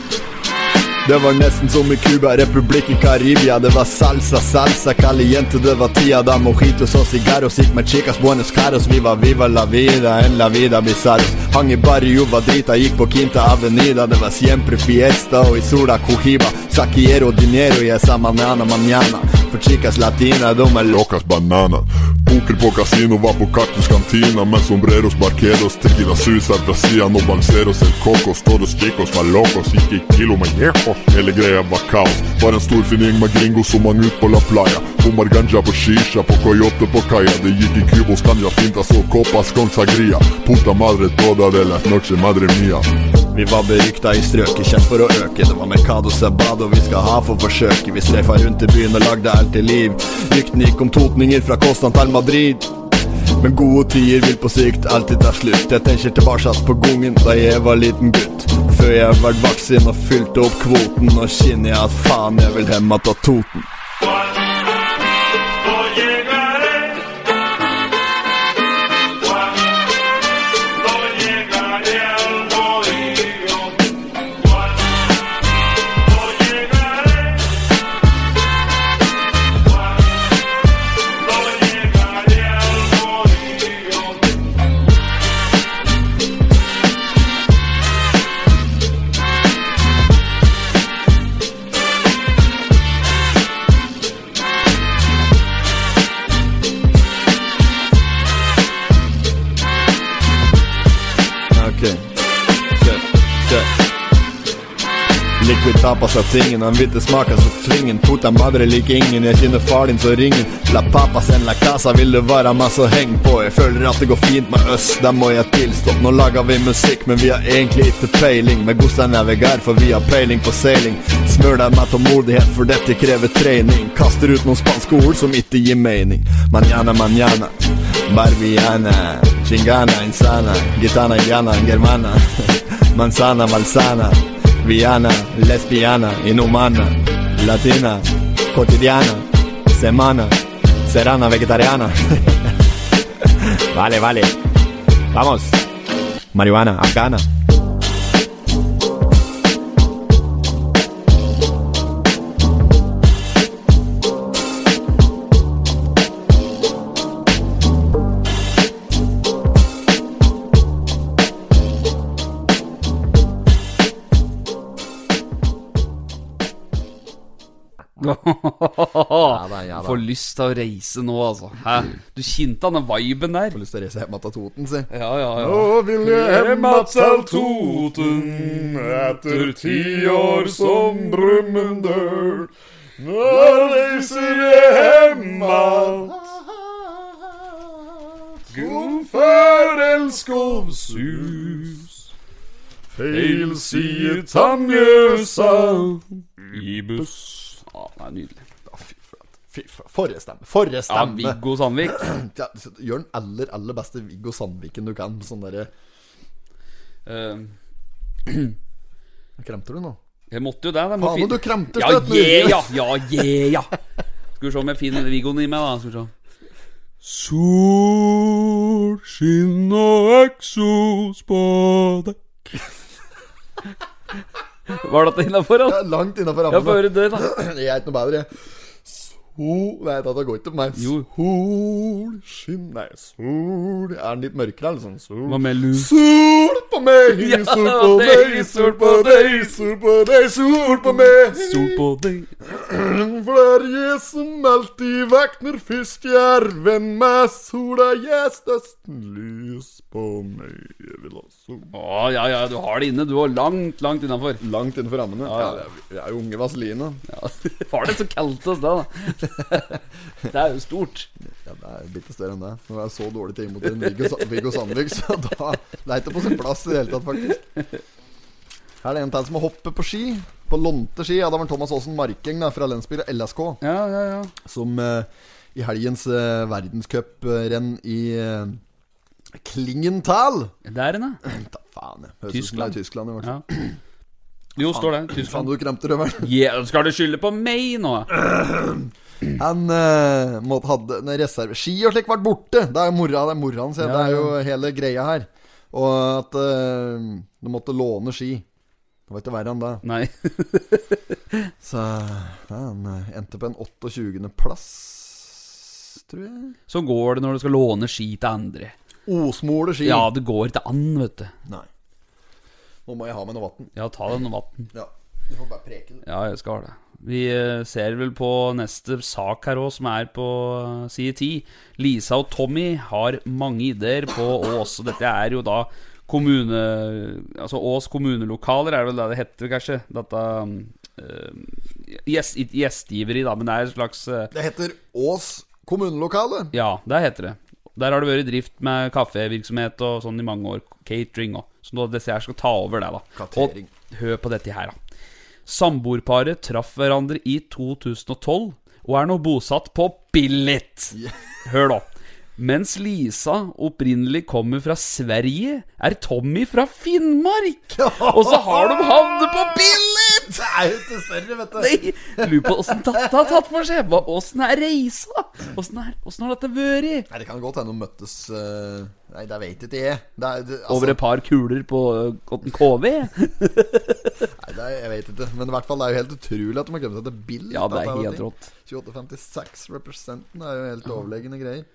Det var nesten som i Cuba, i Karibia. Det var salsa, salsa, caliente, det var tida da mojitos og cigarros gikk med chicas buenos caros. Vi var viva la vida, en la vida bizarros. Hang i barrio, var drita, gikk på Quinta Avenida. Det var siempre fiesta, og i sola cohiba. Saquiero dinero, y esa manana mañana. For chicas latina, de er locas bananas Poker på kasino, var på kaktuskantina Med sombreros, barqueros, tequila susar Brasian och balseros, el cocos Todos chicos var locos, Ikke kilo med jejos Hele greia var kaos. Var en stor fin gjeng med gringos som hang ut på La Playa. Bommar ganja på shisha, på coyote på kaia. Det gikk i cubos, canja, pintas og copas con sagria Puta madre toda de la noche, madre mia vi var berykta i strøket, kjent for å øke. Det var Mercado Sabado vi skal ha for forsøket. Vi streifa rundt i byen og lagde alt til liv. Ryktene gikk om totninger fra Kostan til Madrid. Men gode tider vil på sikt alltid ta slutt. Jeg tenker tilbake på gangen da jeg var liten gutt. Før jeg ble vaksin og fylte opp kvoten. Nå kjenner jeg at faen, jeg vil hjem att Toten. Tapas av tingen, han hvite smaker så tvingen. Puta madre lik ingen, jeg kjenner far din så ringen. La papas en la casa, vil du være masse heng på? Jeg føler at det går fint med oss, det må jeg tilstå. Nå lager vi musikk, men vi har egentlig ikke peiling. Med godstein er vi gær, for vi har peiling på seiling Smør deg med tålmodighet, for dette krever trening. Kaster ut noen spanske ord som ikke gir mening. Manjana, manjana Barbiana, chingana, insana Gitana, jana, germana Manzana, malsana Viana, lesbiana, inhumana Latina, cotidiana Semana, serana, vegetariana. Vale, vale. Vamos. Marihuana, afgana Ja da, ja da. Får lyst til å reise nå, altså. Hæ? Du kjente den viben der? Får lyst til å reise hjem til Toten, si. Ja, ja, ja. Nå vil jeg hjem til Toten etter ti år som drømmen dør. Nå reiser jeg hjem att. Sus Feil side Tannjøsa i buss. Ja, det er nydelig. Fy flate. Forrige stemme. Ja. Viggo Sandvik. Ja, gjør den aller, aller beste Viggo Sandviken du kan. Sånn derre uh, Kremter du nå? jeg måtte jo det. må Faen, fin- du kremter Ja, yeah, ja, ja, yeah, ja. Skal vi se om jeg finner Viggoen i meg, da. Skal vi se. Solskinn og eksos på dekk. Var dette innafor, Ja, langt innafor rammen. få rammene. høre det, da. Jeg er ikke noe bedre, jeg. Sol Nei, dette går ikke på meg. Jo. Solskinn Nei, sol Er den litt mørkere, eller sånn? Sol Hva med lu? Sol på meg, Ja, sol på deg, sol på deg, sol på deg, sol på meg. Sol på deg. For det er jeg som alltid våkner først, jerven er med sola, jeg størsten lys på meg. Jeg vil ha sol. Å, ja, ja, du har det inne. Du var langt, langt innafor. Langt innenfor rammene. Ja, det er- jeg er jo unge Vaseline. Ja, var det så kaldt oss da, da? Det er jo stort. Ja, det er bitte større enn det. Når jeg er så dårlig til imot en Viggo, Viggo Sandvik, så da det er ikke på sin plass i det hele tatt, faktisk. Her er det en til som må hoppe på ski. På lånte ski. Ja, det var Thomas Aasen Marking da, fra og LSK. Ja, ja, ja. Som uh, i helgens uh, verdenscuprenn i uh, Klingenthal Der inne. Ta faen, jeg. Det er Tyskland. i Tyskland. i hvert fall. Ja. Jo, står det. Faen, Tyskland. du kremter røveren. Yeah, skal du skylde på meg nå? Han uh, måtte hadde en reserve Ski og slik ble borte. Det er jo mora, det er mora hans. Ja. Ja, Det er jo hele greia her. Og at uh, du måtte låne ski. Det var ikke verre enn det. Nei. Så han eh, endte på en 28. plass, tror jeg. Så går det når du skal låne ski til andre. Osmole ski. Ja, det går ikke an, vet du. Nei. Nå må jeg ha med noe vann. Ja, ta deg noe vann. Ja. Du får bare preke det. Ja, jeg skal det. Vi eh, ser vel på neste sak her òg, som er på eh, side 10. Lisa og Tommy har mange ideer på Ås. Og dette er jo da kommune... Altså Ås kommunelokaler, er det vel det det heter, kanskje? Dette uh, gjest, Ikke gjestgiveri, da, men det er en slags eh, Det heter Ås kommunelokale. Ja, det heter det. Der har det vært i drift med kaffevirksomhet og sånn i mange år. Catering og Så nå disse her skal ta over det, da. Katering. Og hør på dette her, da. Samboerparet traff hverandre i 2012 og er nå bosatt på Billit. Hør, da. Mens Lisa opprinnelig kommer fra Sverige, er Tommy fra Finnmark. Og så har de havnet på Billit! Det er jo ikke større, vet du. Nei, Lurer på åssen dette har tatt for seg. Åssen er reisa? Åssen har dette vært? Nei, Det kan godt hende de møttes uh, Nei, det vet ikke jeg. Det er, det, altså, Over et par kuler på uh, KV? Nei, det er, jeg vet ikke. Men i hvert fall det er jo helt utrolig at de har kommet seg til Bill. Ja, det er helt rått. 2856 representen er jo helt overlegne greier.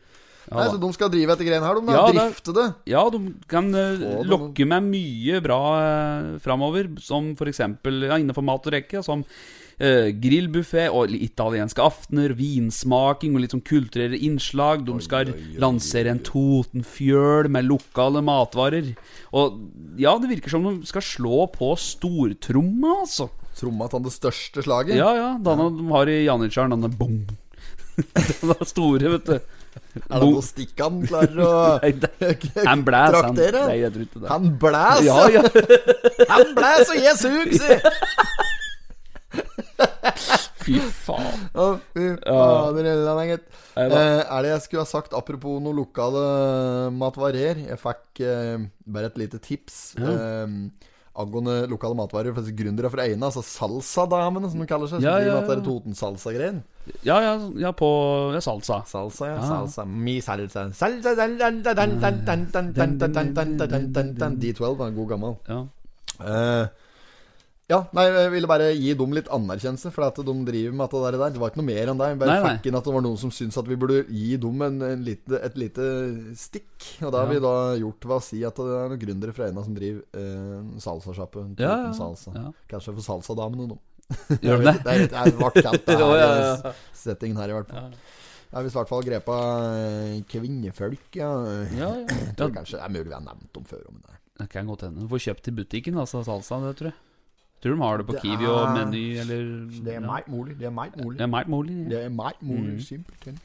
Ja, Nei. Så de skal drive etter greiene her, de. da Ja, Drifte det. Ja, de kan uh, lokke med mye bra uh, framover, som f.eks. Ja, innenfor mat og rekke, som uh, grillbuffé og li- italienske aftener, vinsmaking og litt sånn kulturelle innslag. De skal lansere en Totenfjøl med lokale matvarer. Og ja, det virker som de skal slå på stortromma, altså. Tromma til det største slaget. Ja, ja. Denne de har i Janitsjaren, denne bom. Den er store, vet du. Er det noe stikk han klarer å Han blæs, han. Nei, jeg tror ikke det. Han blæs! Ja, ja. Han blæs, og jeg sug, si! Fy faen. Å, fy fader ja. gitt. Eh, er det jeg skulle ha sagt apropos noe lokale matvarer? Jeg fikk eh, bare et lite tips eh, angående lokale matvarer. For Gründere fra Eina, altså Salsadamene, som de kaller seg. Ja, ja, ja. Toten-salsa-greien. Ja, ja, ja, på ja, salsa. Salsa, ja. Ah. Salsa. Mi salsa. salsa D12 var en god gammel. Ja. Uh, ja, nei, jeg ville bare gi dem litt anerkjennelse for at de driver med det der. Det var ikke noe mer enn det. Bare fikk inn at det var noen som syntes at vi burde gi dem en, en lite, et lite stikk. Og det har vi da gjort ved å si at det er noen gründere fra Eina som driver eh, salsasjappe. Ja, ja, Salsa. ja. Kanskje for salsadamene de. Gjør de det? Det er, det er ble kjent, det Ja, her ja, ja. i settingen her, i hvert fall. Det er visst i hvert fall grepa eh, kvinnefolk, ja. Ja, ja. Jeg tror ja kanskje det er mulig vi har nevnt dem før. Men det. det kan godt hende. Du får kjøpt i butikken, altså, salsa, det tror jeg. Tror de har det på Det Kiwi og Meny, eller Det er ja. meget mulig. Det er meget mulig. Det er meget mulig. Det er meget mulig, Mm. simpelthen.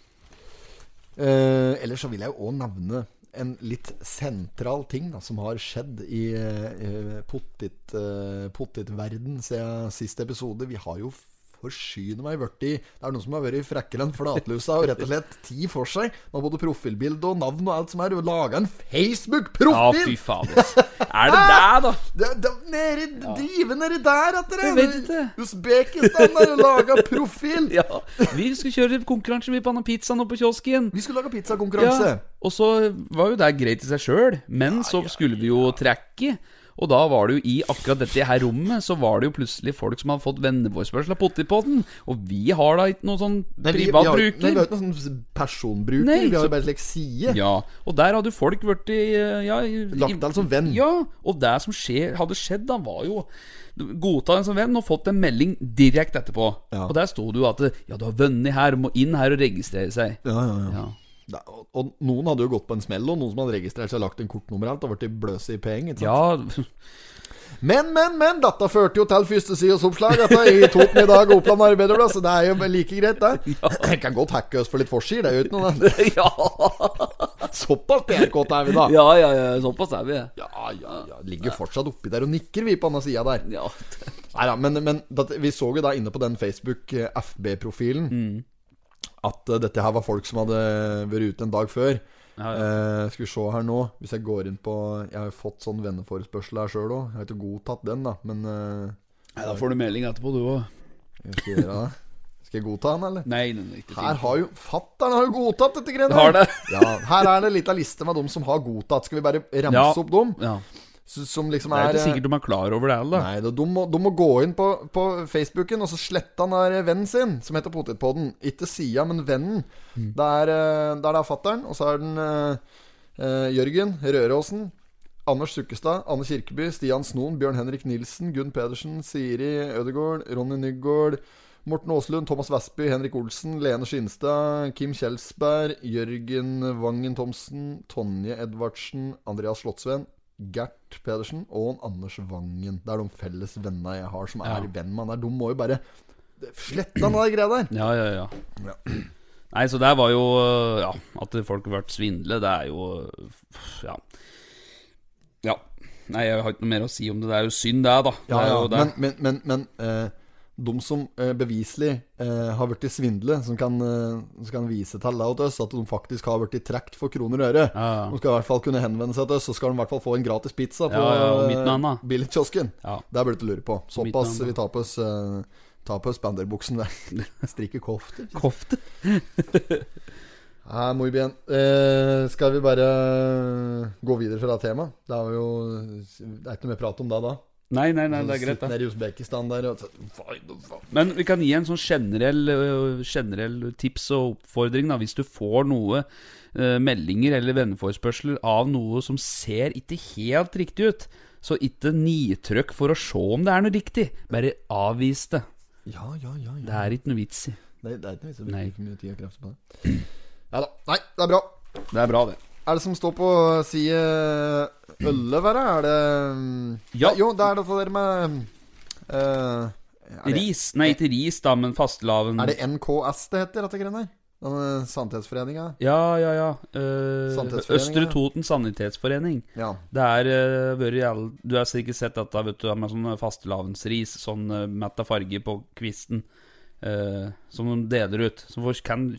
Uh, ellers så vil jeg jo òg nevne en litt sentral ting da, som har skjedd i uh, potet, uh, potetverden siden sist episode. Vi har jo forsyne meg blitt Det er noen som har vært frekkere enn flatlusa og rett og slett ti for seg. Med både profilbilde og navn og alt som er. Og laga en Facebook-profil! Ja, fy fader. Er det der, da? Det, det, nedi, Drive nedi der, etter det! Jeg vet ikke. Usbekistan har laga profil! Ja, Vi skulle kjøre konkurranse vi på denne pizzaen oppe på kiosken. Vi skulle lage pizzakonkurranse. Ja, og så var jo det greit i seg sjøl, men så skulle vi jo trekke. Og da var det jo i akkurat dette her rommet Så var det jo plutselig folk som hadde fått venneforespørsel av pottipodden. Og vi har da ikke noen sånn Nei, vi- privat vi har- bruker. Nei, vi har ikke noen sånn personbruker. Nei, vi har jo bare side. Ja, og der hadde jo folk vært i ja, Lagt deg som venn. Ja, og det som skje, hadde skjedd, da, var jo Godta en som venn og fått en melding direkte etterpå. Ja. Og der sto det jo at Ja, du har vunnet her, må inn her og registrere seg. Ja, ja, ja. Ja. Da- og, og noen hadde jo gått på en smell, og noen som hadde registrert seg lagt en kortnummer alt, og blitt bløse i penger. ja, Men, men, men! Dette førte jo til førstesidesoppslag i Toten i dag Oppland Arbeiderblad, så det er jo like greit, det. Ja. kan godt hacke oss for litt forsider, det er jo ikke noe det. ja, Såpass PR-kåte er vi, da. ja, ja, ja, såpass er vi. Ja, ja, ja. Ligger fortsatt oppi der og nikker, vi, på andre sida der. Ja. Nei da, men, men vi så jo da inne på den Facebook eh, FB-profilen at eh, dette her var folk som hadde vært ute en dag før. Ja, Eh, skal vi se her nå Hvis jeg går inn på Jeg har jo fått sånn venneforespørsel her sjøl òg. Jeg har ikke godtatt den, da, men eh, Nei, da får du melding etterpå, du òg. skal. Skal jeg godta den, eller? Nei, nei, ikke Her har jo Fattern har jo godtatt dette greiene Har det? Ja, her er det litt av liste med dem som har godtatt. Skal vi bare ramse Ja. opp dem? Ja. Som liksom Det er er ikke eh, sikkert de er klar over det heller. Nei, de, må, de må gå inn på, på Facebooken og så slette han der vennen sin, som heter Potetpodden. Ikke sida, men vennen. Det er der det er fattern, og så er den eh, eh, Jørgen Røråsen. Anders Sukkestad, Anne Kirkeby, Stian Snoen, Bjørn Henrik Nilsen, Gunn Pedersen, Siri Ødegaard, Ronny Nygaard, Morten Aaslund, Thomas Vestby, Henrik Olsen, Lene Skinstad, Kim Kjelsberg, Jørgen Vangen Thomsen, Tonje Edvardsen, Andreas Slottsveen, Gert Pedersen og en Anders Vangen. Det er de felles vennene jeg har som er Ja. venn med han der. De må jo bare slette han der greia der. Ja, ja, ja. Nei, så det var jo Ja, at folk har vært svindle, det er jo Ja. Ja. Nei, jeg har ikke noe mer å si om det. Det er jo synd, det, da. Det Ja, ja. jo det. Men, men, men, men eh, de som eh, beviselig eh, har blitt svindlet, som kan, eh, som kan vise til til oss, at de faktisk har blitt trukket for kroner og øre, Ja, ja. de skal i hvert fall kunne henvende seg til oss, så skal de i hvert fall få en gratis pizza på Ja, ja, eh. Billigkiosken. Ja. Det burde du lure på. Såpass vi tar på oss eh, Ta på oss spanderbuksen der. Strikke kofte. Kofte. Ja, muy bien. Eh, skal vi bare gå videre fra det temaet? Det er jo Det er ikke noe mer prat om det da. Nei, nei, nei, det er greit, nede i Usbekistan der og faen. Men vi kan gi en sånn generell, øh, generell tips og oppfordring, da. Hvis du får noe øh, meldinger eller venneforespørsler av noe som ser ikke helt riktig ut, så ikke nitrykk for å se om det er noe riktig. Bare avvis det. Ja, ja, ja. ja. Det er ikke noe vits i. Det, det er ikke noe vits i å bruke mye tid og krefter på det. Ja da. Nei, det er bra. Det er bra, det. Er det som står på side 11 her, er det mm, Ja. Jo, det er dette der med eh, det, Ris. Nei, ikke ris, da, men fastelavn. er det NKS det heter, dette greiene her? Denne Sannhetsforeninga? Ja, ja, ja. Uh, Østre. Toten sanitetsforening. Ja. Det er uh, i Du har sikkert sett dette vet du, med sånn fastelavnsris, sånn uh, mett av farge på kvisten, uh, som de deler ut. Som folk kan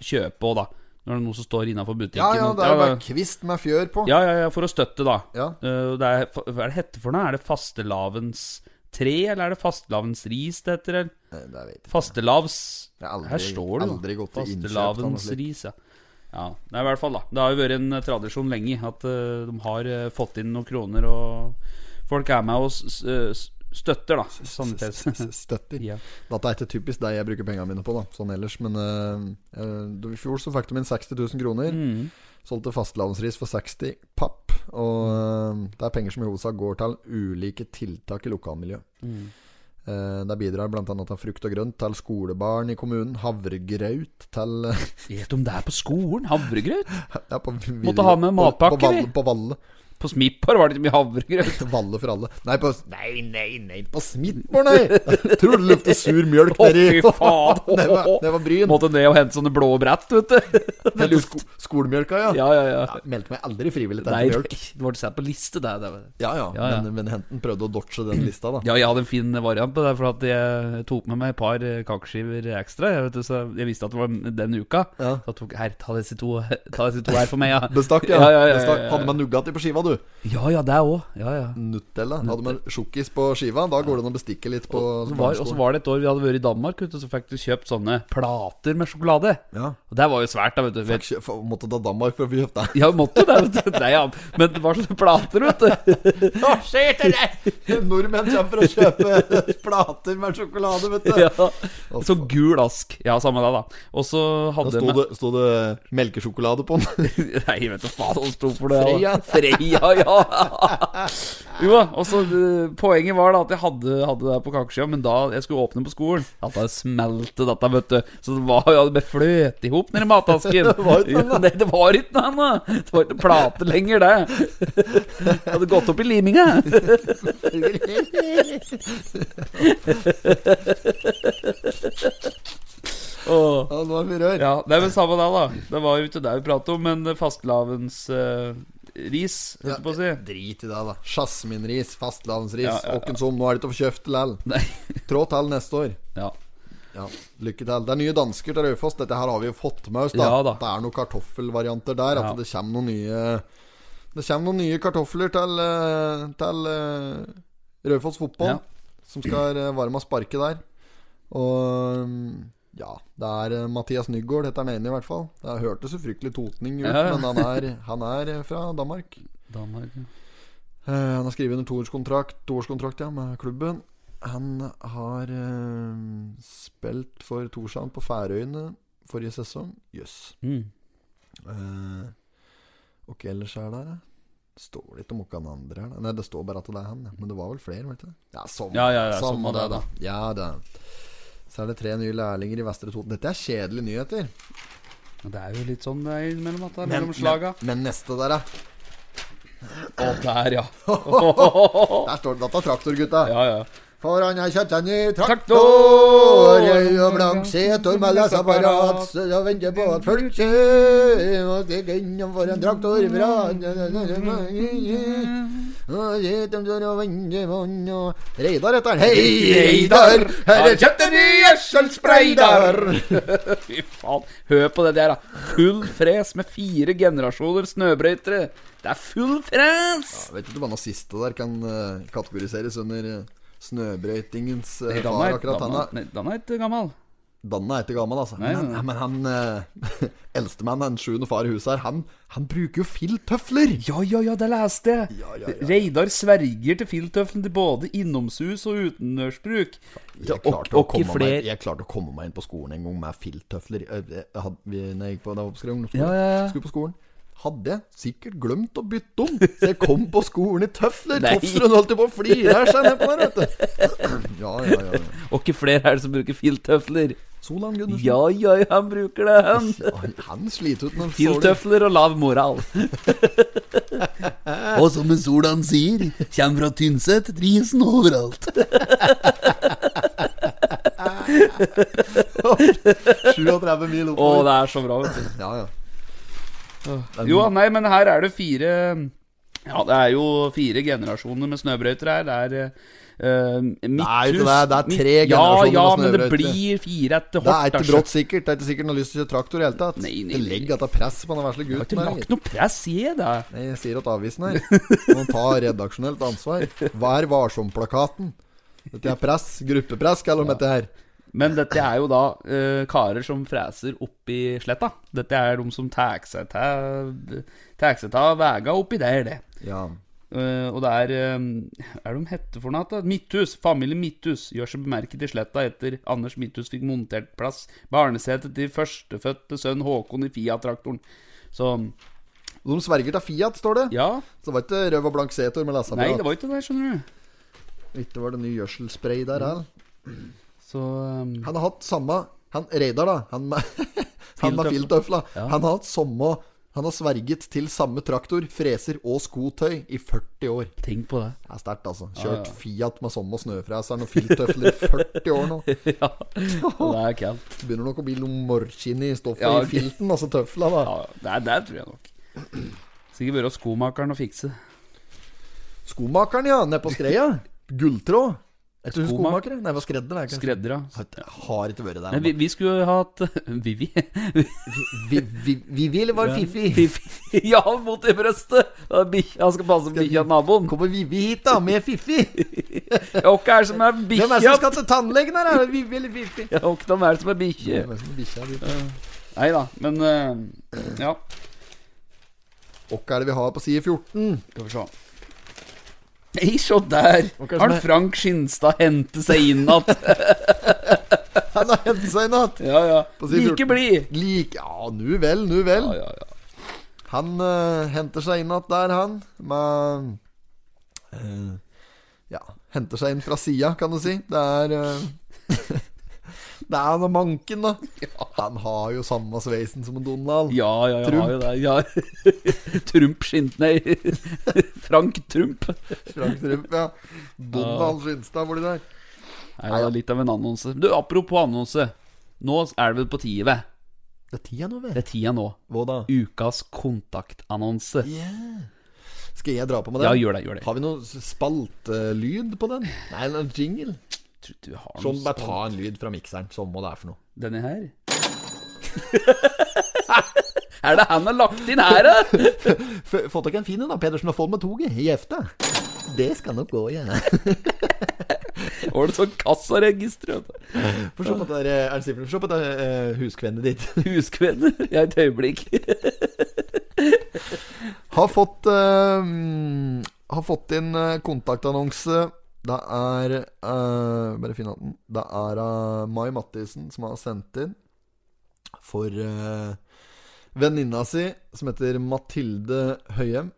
kjøpe òg, da. Når det er noe som står innafor butikken. ja, ja, det er jo bare kvist med fjør på. ja, ja, ja, for å støtte, da. Ja. Øh, det er, hva er det hette for noe? Er det fastelavns tre, eller er det fastelavnsris det heter? Eller? Eh, Det vet jeg. Fastelavs aldri- Her står det jo. aldri gått til noe ja. Ja, det er i hvert fall da Det har jo vært en eh, tradisjon lenge at uh, de har uh, fått inn noen kroner, og folk er med og støtter, da. Sanitets... S- Støtter. Ja. Dette er ikke typisk deg jeg bruker pengene mine på, da sånn ellers. Men eh, eh, i fjor så fikk de inn 60 000 kroner. Mm. Solgte fastlandsris for 60 papp. Og eh, det er penger som i hovedsak går til ulike tiltak i lokalmiljøet. Mm. Uh, Det bidrar bl.a. til frukt og grønt til skolebarn i kommunen. Havregraut til Vet du om det er på skolen? Havregrøt? ja, på, Måtte ha med matpakke, på, på, vi. Valle, på Valle. På Smippar var det ikke mye havregrøt. Valle for alle. Nei, på Nei, nei, nei, på Smitborg, nei! Tror du lukter sur mjølk Å, nedi fy faen! Det var, det var Bryn. Måtte ned og hente sånne blå brett, vet du. Det er sko skolemjølka, ja. Ja, ja, ja. Ja, Meldte meg aldri frivillig til mjølk. det var satt på liste, det. det. Ja, ja, Ja, ja. Men, men Henten prøvde å dodge den lista, da. Ja, jeg hadde en fin variant på det, for at jeg tok med meg et par eh, kakeskiver ekstra. Jeg, vet du, så jeg visste at det var den uka. Ja. Så jeg tok her, ta disse to, ta disse to her for meg, ja. Bestakk, ja. Ja, ja, ja, ja, Bestakk. Hadde med Nugatti på skiva, du. Ja, ja, det òg. Ja, ja. Nutella. Hadde man sjokkis på skiva. Da går det an å bestikke litt på Og så var, og så var det et år vi hadde vært i Danmark, vet så fikk du kjøpt sånne plater med sjokolade. Ja. Og det var jo svært, da, vet du. Fikk kjøp, Måtte ta Danmark for å få kjøpt det. ja, måtte det, vet du. Nei, ja. Men det var sånne plater, vet du. Hva skjer til deg? Nordmenn kommer for å kjøpe plater med sjokolade, vet du. Ja. Så gul ask. Ja, samme det, da. Og så Da hadde sto vi- det, sto det melkesjokolade på den. Nei, vet du faen hva det sto for det. Freia. Freia, ja. Jo, og så eh, Poenget var da at jeg hadde, hadde det på kakeskiva, men da jeg skulle åpne på skolen At det smelte dette, vet du. Så det var jo ble fløt i hop nedi matasken. Det var ikke noe, Nei, det var ikke noe annet. Det var ikke plate lenger, det. Jeg hadde gått opp i liminga. Oh. Ja, nå er vi rør. Ja, det er vel samme det, da. Det var jo ikke det vi pratet om, men fastelavns eh, ris, holdt jeg på å si. Drit i det, da. Jasminris, fastlandsris, Ja, ja, ja. som. Nå er det ikke å få kjøpt likevel. Trå til neste år. Ja. Ja, Lykke til. Det er nye dansker til Raufoss. Dette her har vi jo fått med oss. da, Ja da. Det er noen kartoffelvarianter der. Ja. At det kommer noen nye Det kommer noen nye kartofler til, eh, til eh, Raufoss fotball. Ja. Som skal eh, være med å sparke der. Og mm, ja, det er eh, Mathias Nygaard heter han ene, i hvert fall. Det hørtes så fryktelig totning ut, Ja, men han er, han er eh, fra Danmark. Danmark, ja. Uh, han har skrevet under toårskontrakt, toårskontrakt ja, med klubben. Han har uh, spilt for Torshavn på Færøyene forrige sesong. Jøss. Mm. Uh, og hva ellers er det da? Står litt om hvem andre her? Nei, det står bare at det er han. Men det var vel flere, vet du? Ja, sånn. Ja, ja, ja, det, da. Ja, det. Så er det tre nye lærlinger i Vestre Toten. Dette er kjedelige nyheter. Det er jo litt sånn at det er Men, mellom slaga. men, men neste der, da. Å, der, ja. Der står det traktorgutta. Ja, ja. For han har han i Traktor! traktor, rød og blank seter med leseapparat, så jeg venter på at folk kjører, og stikker innom for en traktor bra. Reidar heter han. Hei, Reidar, her er kjøttet i gjødselspreidar. Fy faen. Hør på det der, da. Full fres med fire generasjoner snøbrøytere. Det er full fres! Vet ikke hva han siste der kan eh, kategoriseres under eh, snøbrøytingens uh, far, akkurat han. Er, nei, er ikke gammel. Danne er ikke gammel, altså. Nei, men, nei, han- men han uh, eldstemann, den sjuende far i huset her, han, han bruker jo filttøfler. Ja, ja, ja, det leste jeg. Ja, ja, ja. Reidar sverger til filttøflene til både innomsus og utendørsbruk. Jeg Og- klarte, og meg, jeg klarte å komme meg inn på skolen en gang med filttøfler. Jeg, jeg, jeg når jeg gikk på, da jeg på Skrev Ja, ja, ja. skulle på skolen hadde jeg sikkert glemt å bytte om. Så jeg kom på skolen i tøfler. Tofsrud holdt jo på å flire av seg nedpå der, vet du. Ja, ja, ja. Og ikke flere er det som bruker filttøfler. Solan Gundersen. Ja, ja, ja, han bruker det, han. Han, han sliter ut noen Filttøfler og lav moral. og som en Solan sier, kjem fra Tynset, drisen overalt. 37 mil Å, oppover. det er så bra, vet du. Ja, ja. Jo, nei, men her er det fire Ja, det er jo fire generasjoner med snøbrøyter her. Det er uh, ikke det, det er tre mitt, generasjoner Ja, ja, med men det blir fire etter Det er hvert. ikke altså. brått sikkert. Det er ikke sikkert han har lyst til å kjøre traktor i hele tatt. Nei, nei, Det nei. legger dette press på den vesle Jeg har ikke lagt noe press i det. Nei, jeg sier at avisen her må ta redaksjonelt ansvar. Vær varsom-plakaten. Dette er press. Gruppepress, kaller de dette her. Men dette er jo da uh, karer som freser oppi sletta. Dette er de som tar seg av vega oppi der, det. Ja. Uh, og det er Hva er de heter for noe? Midthus. Familie Midthus gjør seg bemerket i Sletta etter Anders Midthus fikk montert plass barnesetet til førstefødte sønn Håkon i Fiat-traktoren. Så De sverger til Fiat, står det. ja. Så det var ikke røv og blank setor med Nei, det var ikke det, skjønner du. Ikke var det ny gjødselspray der, heller. Så um, Han har hatt samme Han Reidar, da. Han han med Filtøfla. Ja. Han har hatt samme Han har sverget til samme traktor, freser og skotøy i 40 år. tenk på det. Det er sterkt, altså. Kjørt ja. Fiat med samme snøfreseren og filtøfler i 40 år nå. ja, det er kaldt. Begynner nok å bli noe morskinn i stoffet Ja, i filten, altså tøfla, da. Ja, det, det tror jeg nok. Sikkert hos skomakeren å fikse. Skomakeren, ja. Nede på skreia. Gulltråd. Skomak- skomaker? Nei, det var skredder. det er. Skredder, ja. Jeg har ikke vært der. Men vi, vi skulle hatt Vivi. Vivi eller var vil. Fifi. Ja, mot i brøstet! Det bikkja- Han skal passe på bikkja til naboen. Kommer Vivi hit, da, med Fifi? Ja, Hvem er det som er Hvem er det som skal til tannlegen her? Er det Vivi eller Fifi? Ja, Hvem er det som er bikkje? Det bikkja? Nei da, men eh, Ja, Hva er det vi har på side 14? skal vi se. Nei, se der! Er Har Frank Skinstad hentet seg inn igjen? Han har hentet seg inn igjen. Ja, ja. Like 14. blid! Like, ja, nu vel, nu vel. Ja, ja, ja. Han uh, henter seg inn igjen der, han. Med uh, Ja, henter seg inn fra sida, kan du si. Det er eh, Det er noe manken, da. Han har jo samme sveisen som en Donald. Ja, ja, ja, Trump. har jo det. Ja. Trump skint Nei, Frank Trump. Frank Trump, ja. Donald Skinstad borti der. Nei, det er litt av en annonse. Du, apropos annonse. Nå er det vel på tide. Det er tida nå, Det er tida nå. Hva da? Ukas kontaktannonse. Skal jeg dra på med den? Ja, gjør det. gjør det Har vi noe spaltelyd på den? Nei, en jingle. Tror har Sånn, noe bare ta en lyd fra mikseren. Sånn må det er for noe. Denne her. er det han har lagt inn her, da? Fått dere en fin en, da? Pedersen og Fold med toget i Jefta. Det skal nok gå, ja. Var det sånn kassaregister? Få se på det der, eh, se på det uh, huskvennet ditt. huskvennet? Ja, et øyeblikk. Har fått eh, mm, Har fått inn eh, kontaktannonse. Det er uh, Bare finn hatten. Det er uh, Mai Mathisen som har sendt inn for uh, venninna si, som heter Mathilde Høyem.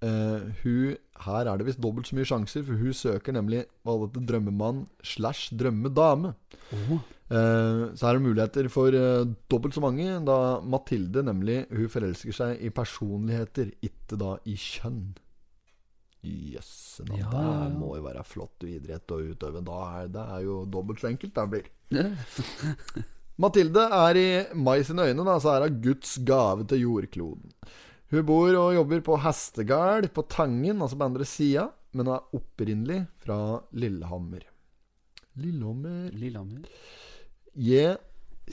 Uh, hun Her er det visst dobbelt så mye sjanser, for hun søker nemlig hva det heter drømmemann slash drømmedame. Eh, så er det muligheter for uh, dobbelt så mange, da Mathilde nemlig Hun forelsker seg i personligheter, ikke da i kjønn. Jøsse navn, Ja, det må jo være flott idrett å utøve. Da er det er jo dobbelt så enkelt det blir. Mathilde er i Mai sine øyne da, så er hun Guds gave til jordkloden. Hun bor og jobber på Hestegard på Tangen, altså på andre sida, men hun er opprinnelig fra Lillehammer. Lillehammer Lillehammer. Jeg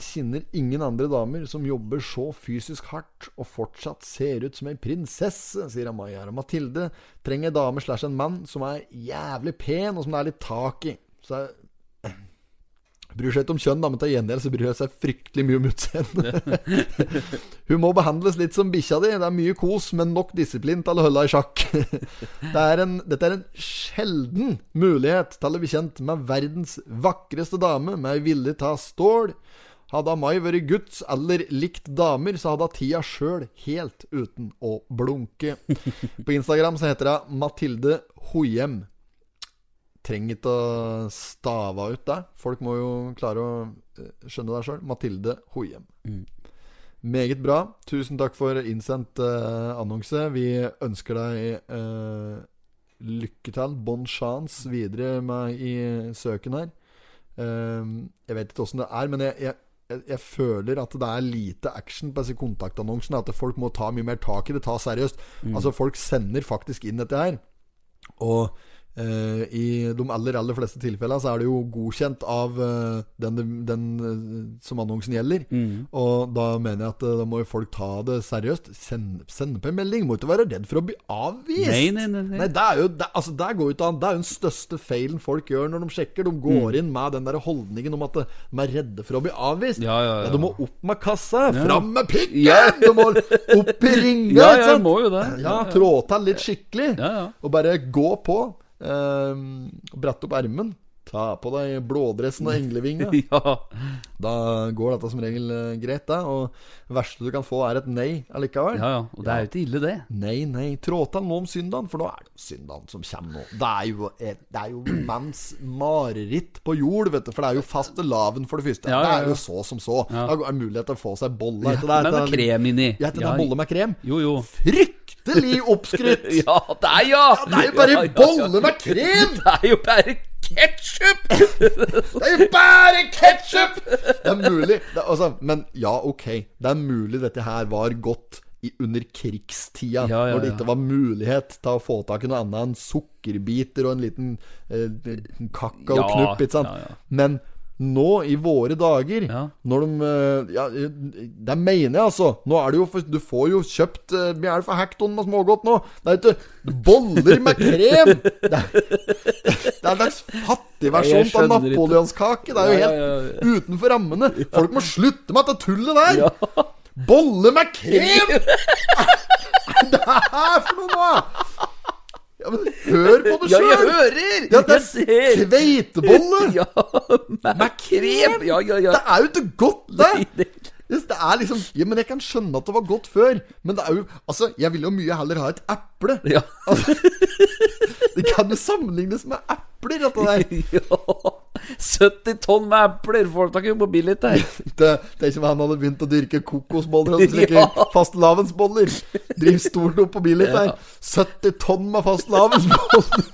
kjenner ingen andre damer som jobber så fysisk hardt og fortsatt ser ut som ei prinsesse, sier Amaya. Og Mathilde trenger en dame slash en mann som er jævlig pen, og som det er litt tak i. Så jeg bryr seg ikke om kjønn, da, men til gjengjeld så bryr jeg seg fryktelig mye om utseendet. Hun må behandles litt som bikkja di. Det er mye kos, men nok disiplin til å holde i sjakk. Det er en, dette er en sjelden mulighet til å bli kjent med verdens vakreste dame med ei vilje til stål. Hadde Mai vært guds eller likt damer, så hadde hun tida sjøl helt uten å blunke. På Instagram så heter hun Mathilde Hoiem. Trenger ikke å stave ut det. Folk må jo klare å eh, skjønne det sjøl. Mathilde Hoiem. Meget bra. Tusen takk for innsendt uh, annonse. Vi ønsker deg uh, lykke til. Bon chance videre med i søken her. Uh, jeg vet ikke åssen det er, men jeg, jeg, jeg, jeg føler at det er lite action på disse kontaktannonsene. At folk må ta mye mer tak i det. Ta seriøst. Altså, folk sender faktisk inn dette her. Og i de aller aller fleste tilfellene så er det jo godkjent av eh, den, den eh, som annonsen gjelder. Og da mener jeg at eh, da må jo folk ta det seriøst. Send, send på en melding. Må ikke være redd for å bli avvist. Nei, nei, nei, nei. det er jo det, altså, det går ut an. Det er jo den største feilen folk gjør når de sjekker. De går Mm. inn med den der holdningen om at eh, de er redde for å bli avvist. Ja, ja, ja. du må opp med kassa. Fram med pikken! Ja. Du må opp i ringa. Ja, ja, må jo det. Ja, trå til litt skikkelig. Ja, ja. Og bare gå på. Eh, brette opp ermen. Ta på deg blådressen og englevinga. ja. Da går dette som regel eh, greit, da. Og det verste du kan få, er et nei allikevel. ja, ja. Og det er jo ikke ille, det. Nei, nei. Trå til nå om søndagen, for nå er det søndagen som kommer nå. Det er jo, et, det er jo manns mareritt på jord, vet du. For det er jo fastelavn, for det første. Ja, ja, Det er jo så som så. Ja. Da er mulighet til å få seg bolle. etter det. Men med krem inni. Ja, etter det er bolle med krem. Jo, jo. Fryktelig oppskrytt! Ja, det er ja! Det er jo bare Ja, ja, ja. bolle med krem! Det er jo bare ketsjup! Det er jo bare ketsjup! Det er mulig. Det er, altså, men ja, ok. Det er mulig dette her var godt i, under krigstida. Ja, ja, Når det ikke var mulighet til å få tak i noe annet enn sukkerbiter og en liten eh, kakaoknupp. Ja, ikke sant? ja, ja. Men nå i våre dager, Ja. når de eh, Ja, det mener jeg, altså. Nå er det jo for, Du får jo kjøpt Mye er det for hekton med smågodt nå? Det er ikke boller med krem! Det er, det er en slags fattig versjon av napoleonskake. Det er jo helt ja, ja. utenfor rammene. Folk må slutte med dette tullet der! Bolle med krem! Hva er det her for noe, nå? Ja, men hør på det Ja, jeg hører! Ja, det er kveitebolle! Ja, med krem! Ja, ja, ja. Det er jo ikke godt, det! Yes, Det er liksom Ja, men jeg kan skjønne at det var godt før. Men det er jo Altså, jeg vil jo mye heller ha et eple. Ja. Det kan jo sammenlignes med epler, dette der. ja. 70 tonn med epler får tak i på billig der. Er som om han hadde begynt å dyrke kokosboller og slike Ja. fastelavnsboller. Driver stort opp på billig der. 70 tonn med fastelavnsboller.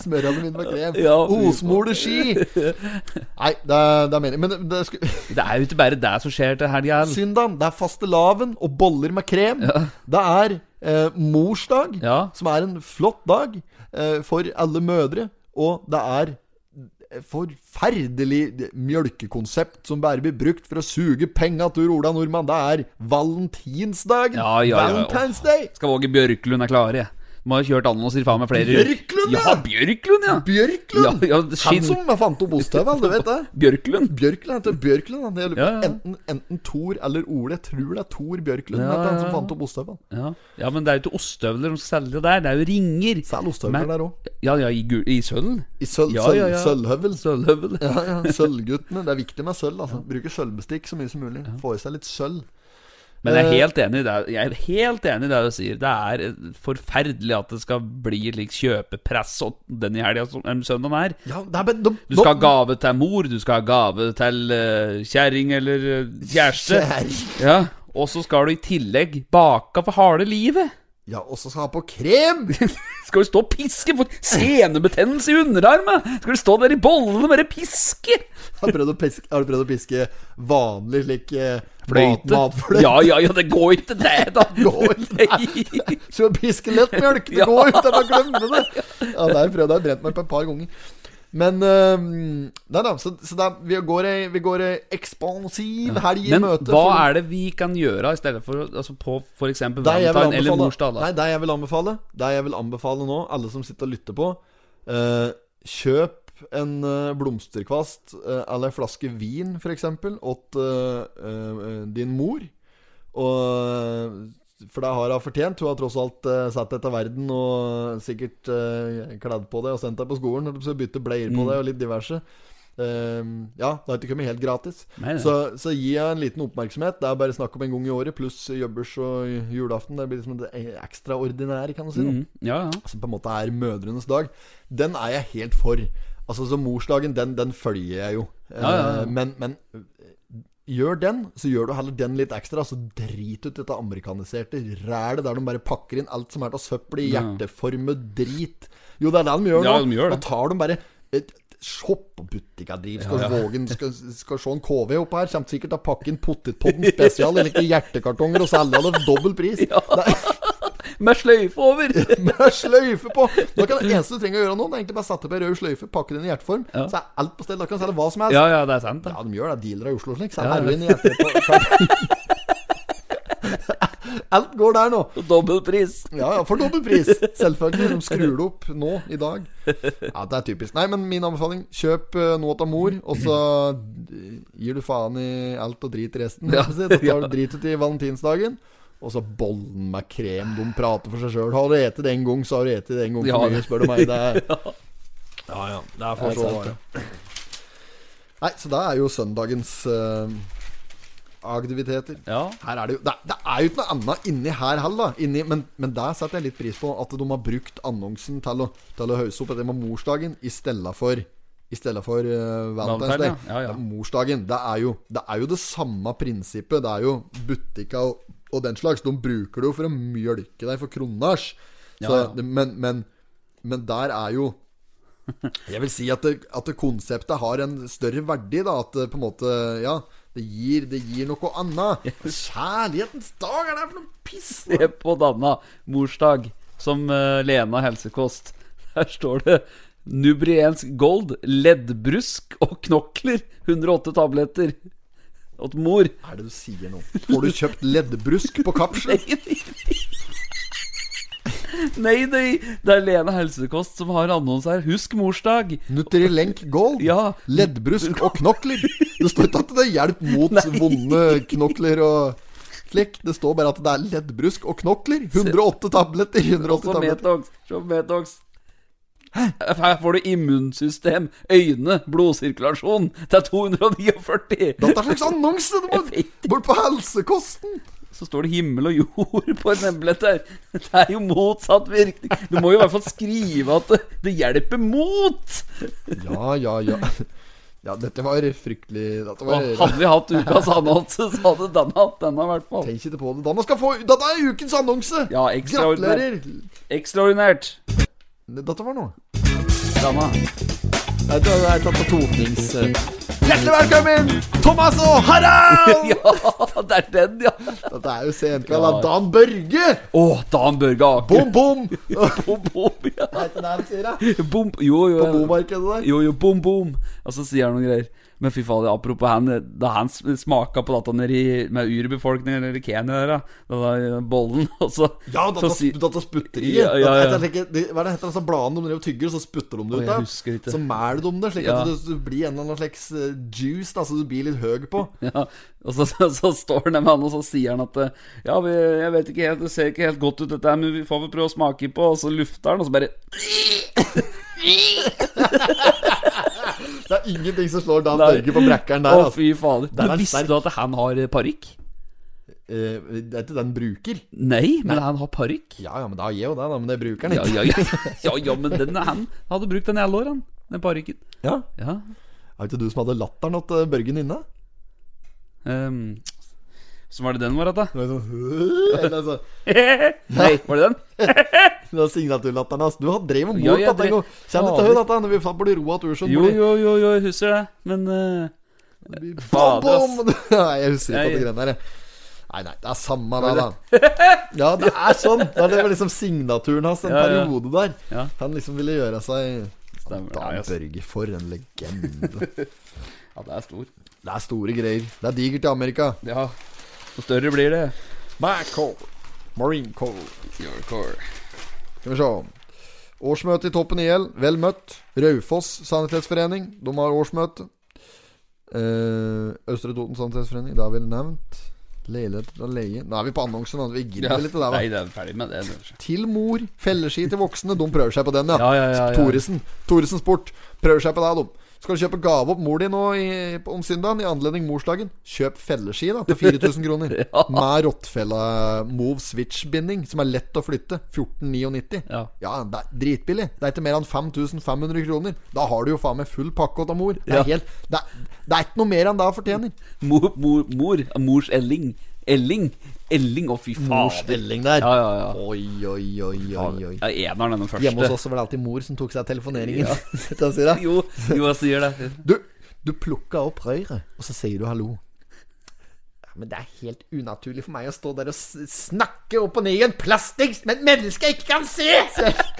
Smører mine med krem. Ja, Osmole ski. Nei, det er, det er meningen. Men det, det sku, Det er jo ikke bare det som skjer til helga. Syndagen, det er fastelavn og boller med krem. Det er eh, morsdag, Ja. som er en flott dag eh, for alle mødre. Og det er forferdelig mjølkekonsept som bare blir brukt for å suge penga til Ola Nordmann. Det er valentinsdagen. Ja, ja, ja. Valentine's Day. Skal Våge Bjørklund er klare. Må ha kjørt annonser faen meg flere Bjørklund, ja! Bjørklund, ja! Bjørklund. Ja, ja, Han som fant opp ostehøvel, du vet det. Bjørklund. Bjørklund heter Bjørklund. Ja, ja. Enten, enten Tor eller Ole. Jeg tror det er Tor Bjørklund Ja, han som fant opp ostehøvel. Ja. ja, men det er jo ikke ostehøvler de selger der, det er jo ringer. Selg ostehøvler der òg. Ja, ja, i, i sølv. I sølv, Ja, ja, ja. sølvhøvel. Sølvhøvel. Ja, ja, Sølvguttene. Det er viktig med sølv. Altså. Bruke sølvbestikk så mye som mulig. Få i seg litt sølv. Men jeg er Eh, helt enig i det Jeg er helt enig i det du sier. Det er eh, forferdelig at det skal bli slik kjøpepress og den i helga som søndagen er. Ja, er bare, de, Du skal ha gave til mor, du skal ha gave til uh, kjerring eller kjæreste. Ja, Og så skal du i tillegg baka for harde livet. Ja, og så skal han på krem! Skal du stå og piske for senebetennelse i underarmen? Skal du stå der i bollene og bare piske? Har du piske, har du prøvd å piske vanlig slik eh, Fløyte? Mat, matfløyte? Ja, ja, ja, det går ikke det, da. Går ikke Skal piske lettmjølk, det går jeg bare glemte det! Ja, det har jeg brent meg på et par ganger. Men øhm, Nei da, så, så det er, vi går ei, vi går ei ekspansiv helg i Men møte. hva for- er det vi kan gjøre i stedet for altså på f.eks. Valentine eller morsdag? Nei, det jeg vil anbefale Det jeg vil anbefale nå, alle som sitter og lytter på uh, Kjøp en uh, blomsterkvast uh, eller en flaske vin, f.eks., åt din mor. Og For det har hun fortjent. Hun har tross alt uh, sett deg til verden og sikkert uh, kledd på det og sendt deg på skolen. Så bytte bleier på Mm. deg og litt diverse. Uh, ja, det har ikke kommet helt gratis. Nei, nei. Så, så gi henne en liten oppmerksomhet. Det er bare snakk om en gang i året, pluss jobbers og julaften. Det blir liksom det ekstraordinære, kan du si. Mhm. Ja, ja. Som på en måte er mødrenes dag. Den er jeg helt for. Altså så Morsdagen, den, den følger jeg jo. Ja, ja. Eh, Men, men gjør den, så gjør du heller den litt ekstra. Så drit ut dette amerikaniserte rælet der de bare pakker inn alt som er av søppel i hjerteformet drit. Jo, det er det de gjør Ja, de gjør det. Da tar de bare et Shopp og butikka driver. Skal Ja, ja. Vågen skal, skal se en KV opp her. Kommer sikkert til å pakke inn potetpodden spesial eller ikke hjertekartonger og selge det for dobbel pris. Ja. Med sløyfe over! med sløyfe på! Da kan Det eneste du trenger å gjøre nå, Det er egentlig bare sette opp ei rød sløyfe, pakke den i hjerteform. Ja. Så er alt på stell. Da kan du selge hva som helst. Ja, ja, det er sant, det. Ja, de gjør det. Dealere i Oslo og slik. Selger Ja, heroin i hjertet. Alt går der nå. Dobbeltpris. Ja, ja, for dobbel pris. Selvfølgelig. De skrur det opp nå i dag. Ja, det er typisk. Nei, men min anbefaling kjøp uh, noe av mor, og så eh, gir du faen i alt og drit i resten. Ja, Ja. Da tar du drit ut i valentinsdagen. Og så bollen med krem. De prater for seg sjøl. Har du spist det en gang, så har du spist det en gang for Ja. mye, spør du meg. Det er Ja, ja. Det er for så vidt. Nei, så det er jo søndagens uh, aktiviteter. Ja. Her er det, jo, det, det er jo ikke noe annet inni her heller. Inni, men, men der setter jeg litt pris på at de har brukt annonsen til å, til å hausse opp dette med morsdagen i stedet for i stedet for uh, Valentine's Valentine, Day. ja. Ja, Morsdagen. Det er, jo, det er jo det samme prinsippet. Det er jo butikka og, og den slags. De bruker det jo for å mjølke deg for kronasj. Ja, ja. Men, men, men der er jo Jeg vil si at, det, at det konseptet har en større verdi, da. At det på en måte Ja, det gir, det gir noe annet. Kjærlighetens dag, er det for noe piss? Se på denne morsdag som uh, Lena helsekost. Her står det Nubriensk gold, leddbrusk og knokler. 108 tabletter. Åt mor. Hva er det du sier nå? Får du kjøpt leddbrusk på kapsel? Nei, nei, det er Lene helsekost som har annonse her. Husk morsdag. Nutrilenk Gold? Ja. Leddbrusk og knokler? Det står ikke at det er hjelp mot vonde knokler og slik. Det står bare at det er leddbrusk og knokler. 108 tabletter. 108 tabletter. Metox. Her får du immunsystem, øyne, blodsirkulasjon. Det er 249. Dette er en slags annonse! Du må bort på helsekosten! Så står det himmel og jord på en emblett der. Det er jo motsatt virkning. Du må jo i hvert fall skrive at det, det hjelper mot. Ja, ja, ja. Ja, dette var fryktelig Dette var hadde vi hatt ukas annonse, så hadde denne hatt denne, i hvert fall. Tenk ikke på det. Denne skal få Dette er ukens annonse! Ja, ekstraordinært. Gratulerer! Ekstraordinært. Dette var noe. Nei, Det er tatt på totnings... Hjertelig velkommen, Thomas og Harald! Ja, det er den, ja. Dette er jo senkveld av. Dan Børge! Å, Dan Børge Aker. Bom, bom! Bom, bom, ja. Hva heter det han sier, da? Bom, jo, jo. På bomarkedet der? Jo, jo, bom, bom. Og så sier han noen greier. Men fy faen, apropos han Da han smaka på dette nede med urbefolkningen eller Kenya der, da, da da, bollen, og så Ja, så data, si- data sputteriet. Ja, ja, ja. Dette er Hva er det heter altså bladene de driver og tygger, så sputter de det ut? jeg da. Så mæler de det, slik Ja. at du, du blir en eller annen slags eh, juice, da, så du blir litt høy på. Ja, og så, så, så står han der med han, og så sier han at eh, Ja, vi, jeg vet ikke helt, det ser ikke helt godt ut dette her, men vi får vel prøve å smake på, og så lufter han, og så bare Det er ingenting som slår Dan Børge på brekkeren Å, der. Altså. fy fader. Der er Du visste du at han har eh, parykk? Uh, Det er ikke den bruker. Nei, men han har parykk. Ja, ja, men da gir jo det, da. Men det bruker han ikke. ja, ja, ja, ja, men den er han hadde brukt den i alle år, han. Den parykken. Ja. Ja. Er det ikke du som hadde latteren til Børgen inne? Um, så var det den var, da? Det var sånn, Eller sånn Nei, var det den? Det var signaturlatteren hans. Du har drevet og Ja, jeg dette drev- Kjenner til dette når vi satt på roa til Ursund? Jo, jo, jo, jo, jeg husker det. Men uh, Fader, ass. Nei, jeg husker ikke at det de greiene der. Nei, nei, det er samme det, da. Ja, det er sånn. Det var liksom signaturen hans en Ja, ja. periode der. Ja. Han liksom ville gjøre seg Stemmer. Dan Ja, Børge, for en legende. ja, det er stor. Det er store greier. Det er digert i Amerika. Ja. Større blir det. Back Corps. Marine core. Your core. Skal vi se. Årsmøte i Toppen IL. Vel møtt. Raufoss sanitetsforening. De har årsmøte. Uh, Østre Toten sanitetsforening. Det har vi nevnt. Leiligheter og leie. Nå er vi på annonsen. Vi gidder ja, litt det. Nei, det er ferdig med det. det. Til mor. Felleski til voksne. De prøver seg på den, ja. Ja, ja, ja, ja. Thoresen. Thoresen Sport. Prøver seg på deg, de. Skal du kjøpe gave opp mor di nå i, om søndagen i anledning morsdagen? Kjøp felleski da til 4000 kroner. Ja. Med rottfella Move Switch-binding, som er lett å flytte. 1499. Ja. Ja, det er dritbillig. Det er ikke mer enn 5500 kroner. Da har du jo faen meg full pakke av mor. Det er, Ja. helt, det, er, det er ikke noe mer enn det hun fortjener. Mor, mor, mor. Mors Elling. Elling. Elling, å fy Mors fader. Elling der. Ja, ja, ja. Oi, oi, oi, oi, oi. Ja, eneren er den første. Hjemme hos oss var det alltid mor som tok seg av telefoneringen. Sier da? Jo, jo, jeg sier det. Du, du plukka opp røret, og så sier du hallo. Ja, men det er helt unaturlig for meg å stå der og snakke opp og ned i en plastikk med et menneske jeg ikke kan se!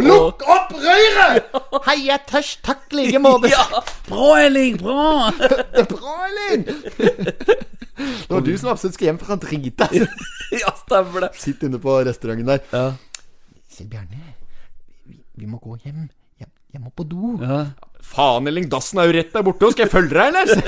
Lukk opp røret! Hei, jeg er tørst. Takk i like måte. Ja! Bra, Elling! Bra! Bra, Elling. Det var du som absolutt skal hjem fra drita. ja, stemmer det. Sitt inne på restauranten der. Ja. Kjell Bjarne, vi, vi må gå hjem. Jeg, jeg må på do. ja. Faen, Elling, dassen er jo rett der borte. Skal jeg følge deg, eller?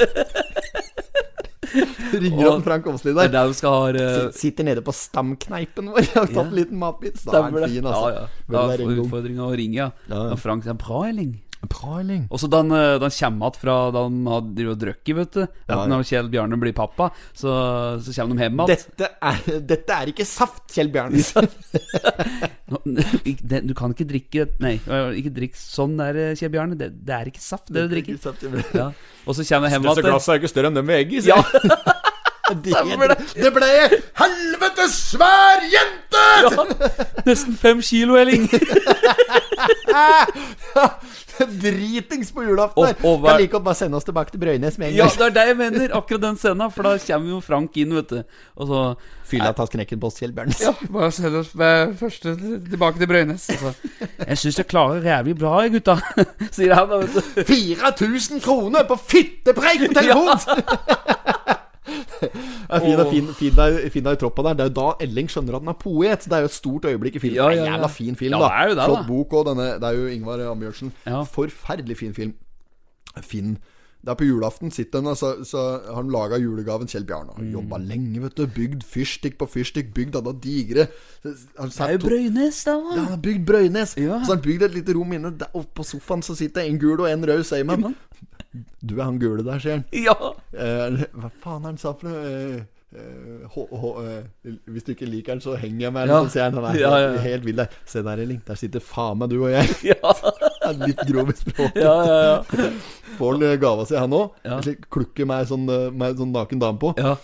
Ringer han Frank Åsli er der. der skal ha eh, Sitter nede på stamkneipen vår. og har tatt en liten matbit. Da er han fin, altså. Ja, ja. Da gang? utfordringa å ringe, ja. ja. Frank, det er bra, Elling. Bra, Elling. Og så da han, eh, da han kommer igjen fra da han har drukket, vet du. Ja. Når Kjell Bjarne blir pappa, så, så kommer de hjem igjen. Dette er, dette er ikke saft, Kjell Bjarne. Du kan ikke drikke Nei, ikke drikk sånn der, Kjell Bjarne. Det, det er ikke saft, det du drikker. Ja. Og så kommer de hjem igjen. er ikke større enn dem med egg i. Ja, Det, det ble helvetes svær jente! nesten fem kilo, Elling. Dritings på julaften og hva- Kan like godt bare sende oss tilbake til Brøynes med en Ja, det er det jeg mener. Akkurat den scenen. For da kommer jo Frank inn, vet du. Og så Fylla tar knekken på oss, Kjell Bjarne. Ja, bare send oss første tilbake til Brøynes. Altså. Jeg syns jeg klarer jævlig bra, jeg, gutta. Sier han da, vet du. 4000 kroner på fittepreik på telefon! Det er fin, Åh. fin, fin, deg, fin deg i troppa der. Det er jo da Elling skjønner at han er poet. Det er jo et stort øyeblikk i filmen. Ja, ja, er en jævla fin film, da. Ja, det det, Flott bok og denne Det er jo Ingvar Ambjørnsen. Ja. Forferdelig fin film. Fin. Det er på julaften sitter han, så, så har han laga julegaven Kjell Bjarne. Mm. Har jobba lenge, vet du. Bygd fyrstikk på fyrstikk. Bygd alle digre Han Det er jo Brøynes, da. ja, han har bygd Brøynes. Ja. Så har han bygd et lite rom inne. Der oppe på sofaen så sitter en gul og en rød Seiman. Du er han gule der, sier han. Ja. Eh, hva faen er han sa for noe? Eh, eh, hå- hå- eh, hvis du ikke liker han, så henger jeg meg. Ja. Ja. Så sier han han er Ja, ja, ja. helt vill der. Se der, Elling. Der sitter faen meg du og jeg. Ja, Han er Litt grov i språket. ja, ja. ja. Får han eh, gava si, han òg? Ja. Klukker meg sånn, eh, med sånn naken dame på. ja.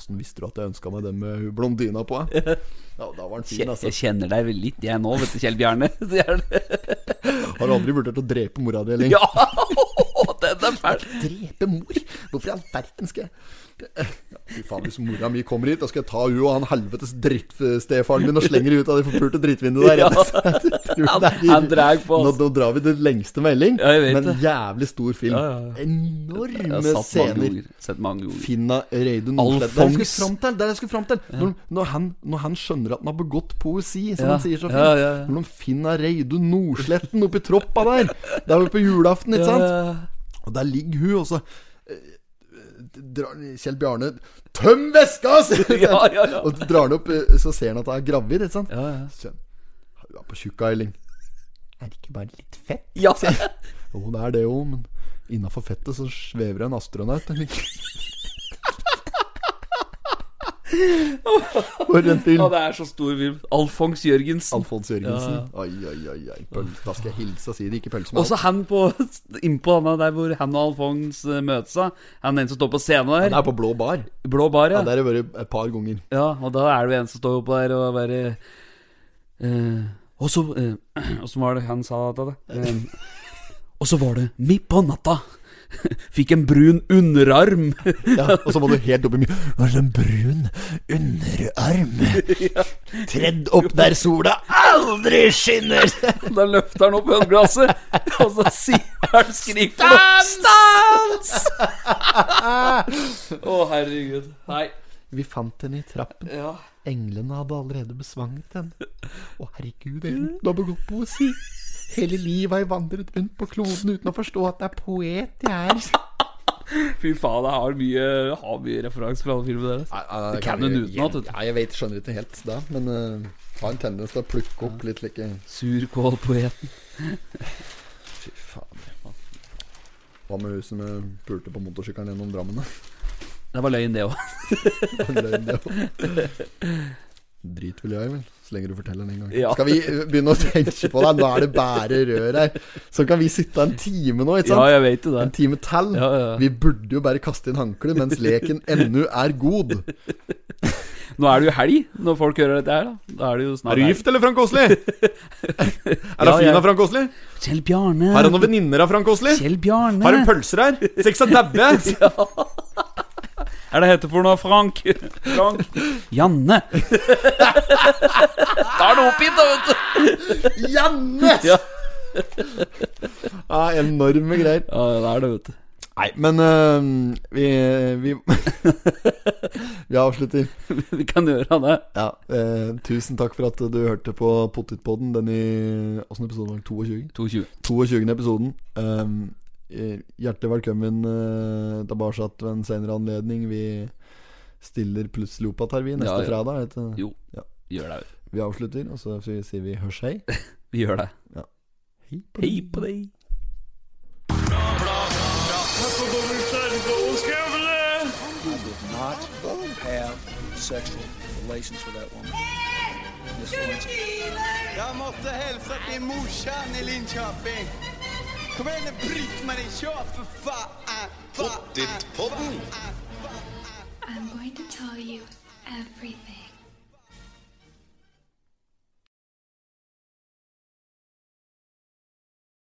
Åssen visste du at jeg ønska meg den med hun blondina på? eh? Ja, da var han fin, Kje- altså. Jeg kjenner deg vel litt, jeg nå, vet du, Kjell Bjarne. Han. Har du aldri vurdert å drepe mora di, Elling? Ja, er fælt. Drepe mor? Hvorfor i all verden skal jeg Fy faen, hvis mora mi kommer hit, da skal jeg ta hun og han helvetes drittstefaren min og slenger ut av det forpulte drittvinduet der. Ja. Han- han dreg på, Nå, altså. nå drar vi den lengste melding, Ja, men det. jævlig stor film. Ja, ja. Enorme scener. Sett mange ord. Finna Reidun Nordslett. Det er det jeg skulle fram til. Det jeg skulle fram til. Når, når, han, når han skjønner at han har begått poesi, som han sier så fint. Når de finner Reidun Nordsletten oppi troppa der. Det er vel på julaften, ikke sant? Og der ligger hun, og så eh, drar Kjell Bjarne Tøm veska! Ja, ja, ja. Og drar den opp, eh, så ser han at hun er gravid, ikke sant? ja, ja. Så Hun er på tjukka, Elling. Er det ikke bare litt fett? ja. Jo, det er det jo, men innafor fettet så svever en astronaut. For en Ja, det er så stor film. Alfons Jørgensen. Alfons Jørgensen. Ja. Oi, oi, oi. oi. Pøls, da skal jeg hilse og si det, ikke pølse med Og så han på innpå han der hvor han og Alfons eh, møtes. Han er en som står på scenen Han er på blå bar. Blå bar, Ja, ja. Der har jeg vært et par ganger. Ja, og da er det en som står oppå der og bare eh, Og så eh, Åssen var det han sa da? Eh, og så var det midt på natta. Fikk en brun underarm. Ja, og så må du helt opp i mye Hva slags brun underarm? Tredd opp der sola aldri skinner! Da løfter han opp ølglasset, og så sier han skrik for. Stans! Å, herregud. Nei. Vi fant henne i trappen. Ja. Englene hadde allerede besvanget henne. Å, herregud, Ellen, du har begått poesi. Hele livet har jeg vandret rundt på kloden uten å forstå at det er poet jeg er. Fy faen, jeg har mye, jeg har mye referanse fra alle filmene deres. Det kan hun utenat. Ja, jeg vet, skjønner ikke helt da, men uh, har en tendens til å plukke opp litt like Surkålpoeten. Fy faen. Hva med hun som pulte på motorsykkelen gjennom Drammen? da? Det var løgn, det òg. Løgn, det også. Drit vil jeg, vel. Så lenge du forteller den en gang. Ja. Skal vi eh, begynne å tenke på det? Nå er det bare rør her. Så kan vi sitte en time nå, ikke sant? Ja, jeg vet det. En time til. Ja, ja. Vi burde jo bare kaste inn håndkle mens leken ennå er god. Nå er det jo helg når folk hører dette her, da. Da er det jo snart Er du gift eller, Frank Åsli? er det Ja, fin av Frank Åsli? Kjell Bjarne. Har du noen venninner av Frank Åsli? Kjell Bjarne. Har du pølser her? Seks er daue? Er det heter for noe, Frank? Frank. Janne. Da er det opp hit, da, vet du. Janne! Ja. Ja, enorme greier. Ja, det er det, vet du. Nei, men øh, vi Vi, vi avslutter. Vi kan gjøre det. Ja, eh, tusen takk for at du hørte på Pottitpodden. Den i Åssen episode var den? 22? 22. 22. episoden. Um, hjertelig velkommen uh, tilbake ved en senere anledning. Vi stiller plutselig opp igjen her, vi, neste Ja, ja. fredag. vet. Jo, Ja. gjør det. Vi avslutter, og så sier vi hørs hei. Vi gjør det. Hei på Hei på deg. Jeg måtte not have sexual relations with that woman. Miss Lewinsky. Jag måste morsan i Linköping. Kom igen nu Britt-Marie, kör för fan! Pottitpodden. I'm going to tell you everything.